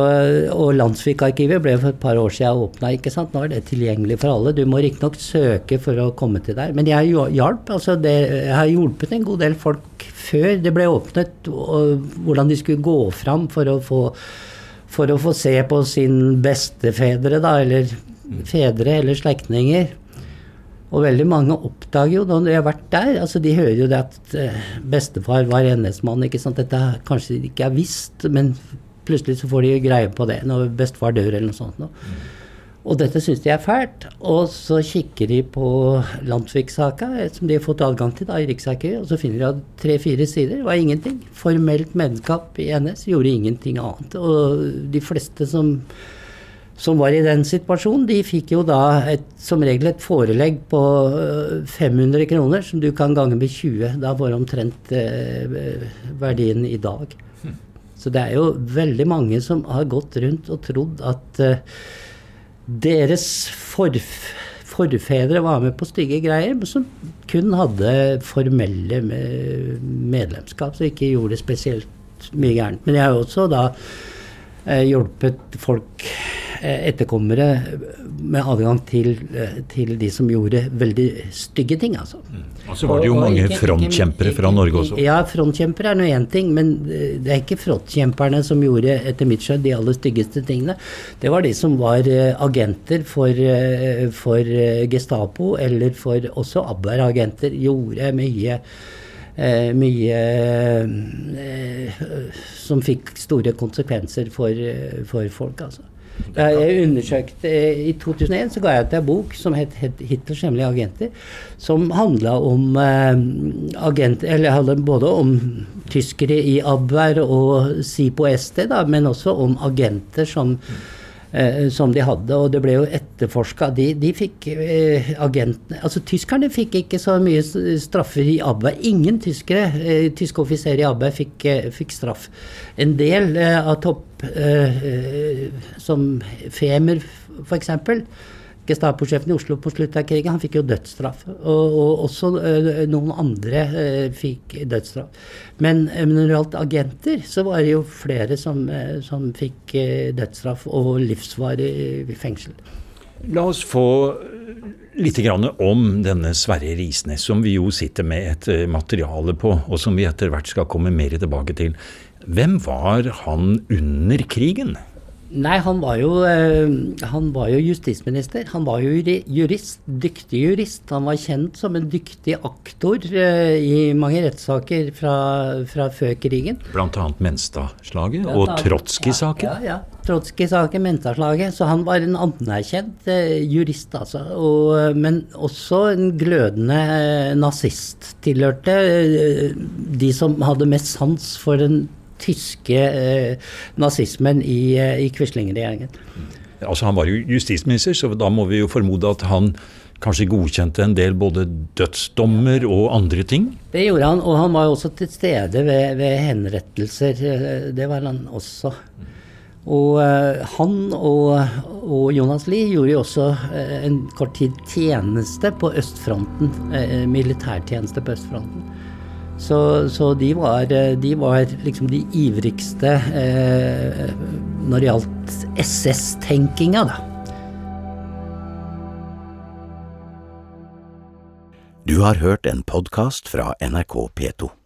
og Landsvikarkivet ble for et par år siden åpna. Nå er det tilgjengelig for alle. Du må riktignok søke for å komme til der. Men jeg hjalp. Altså det, jeg har hjulpet en god del folk før det ble åpnet, og hvordan de skulle gå fram for å få, for å få se på sin bestefedre, da, eller fedre eller slektninger. Og veldig mange oppdager jo når de har vært der, altså de hører jo det at eh, bestefar var NS-mann. ikke sant? Dette kanskje de ikke er visst, men plutselig så får de greie på det når bestefar dør eller noe sånt. Nå. Og dette syns de er fælt. Og så kikker de på Landtvik-saka, som de har fått adgang til da i Riksarkivet, og så finner de at tre-fire sider var ingenting. Formelt medlemskap i NS gjorde ingenting annet. Og de fleste som, som var i den situasjonen, de fikk jo da et, som regel et forelegg på 500 kroner, som du kan gange med 20. Da var omtrent eh, verdien i dag. Så det er jo veldig mange som har gått rundt og trodd at eh, deres forf forfedre var med på stygge greier, som kun hadde formelle medlemskap, så ikke gjorde det spesielt mye gærent. Men jeg har også da eh, hjulpet folk, eh, etterkommere, med adgang til, eh, til, de som gjorde veldig stygge ting, altså. Mm. Og så var det jo og, mange ikke, frontkjempere fra Norge også. Ja, frontkjempere er nå én ting, men eh, det er ikke frontkjemperne som gjorde, etter mitt skjønn, de aller styggeste tingene. Det var de som var uh, agenter for, for Gestapo, eller for også Abwehr-agenter, gjorde mye mye som fikk store konsekvenser for, for folk, altså. Jeg undersøkte I 2001 så ga jeg ut en bok som het, het 'Hitlers hemmelige agenter', som handla om eh, agent, Eller handla både om tyskere i Abwehr og SIPO SD, da, men også om agenter som eh, som de hadde, og det ble jo etterforska. De, de, fikk eh, agentene Altså tyskerne fikk ikke så mye straffer i Abwehr. Ingen tyskere, eh, tyske offiserer i Abwehr fikk, eh, fikk, straff. En del eh, av topp Eh, som Femer, f.eks. Gestapo-sjefen i Oslo på slutten av krigen, han fikk jo dødsstraff. Og, og også uh, noen andre uh, fikk dødsstraff. Men uh, når det gjaldt agenter, så var det jo flere som, som fikk dødsstraff og livsvarig fengsel. La oss få litt om denne Sverre Risnes, som vi jo sitter med et materiale på, og som vi etter hvert skal komme mer tilbake til. Hvem var han under krigen? Nei, han var, jo, eh, han var jo justisminister. Han var jo jurist, dyktig jurist. Han var kjent som en dyktig aktor eh, i mange rettssaker fra, fra før krigen. Bl.a. Menstad-slaget og Trotskij-saken. Ja, ja. ja. Trotskij-saken, Menstad-slaget. Så han var en anerkjent eh, jurist, altså. Og, men også en glødende nazist. Tilhørte de som hadde mest sans for den tyske eh, nazismen i, eh, i Quisling-regjeringen. Altså Han var jo justisminister, så da må vi jo formode at han kanskje godkjente en del både dødsdommer og andre ting? Det gjorde han, og han var jo også til stede ved, ved henrettelser. Det var han også. Og uh, han og, og, Jonas Lie gjorde jo også uh, en kort tid tjeneste på østfronten. Uh, militærtjeneste på østfronten. Så, så de, var, de, var, liksom de ivrigste eh, når det gjaldt SS-tenkinga, da. Du har hørt en podkast fra NRK P2.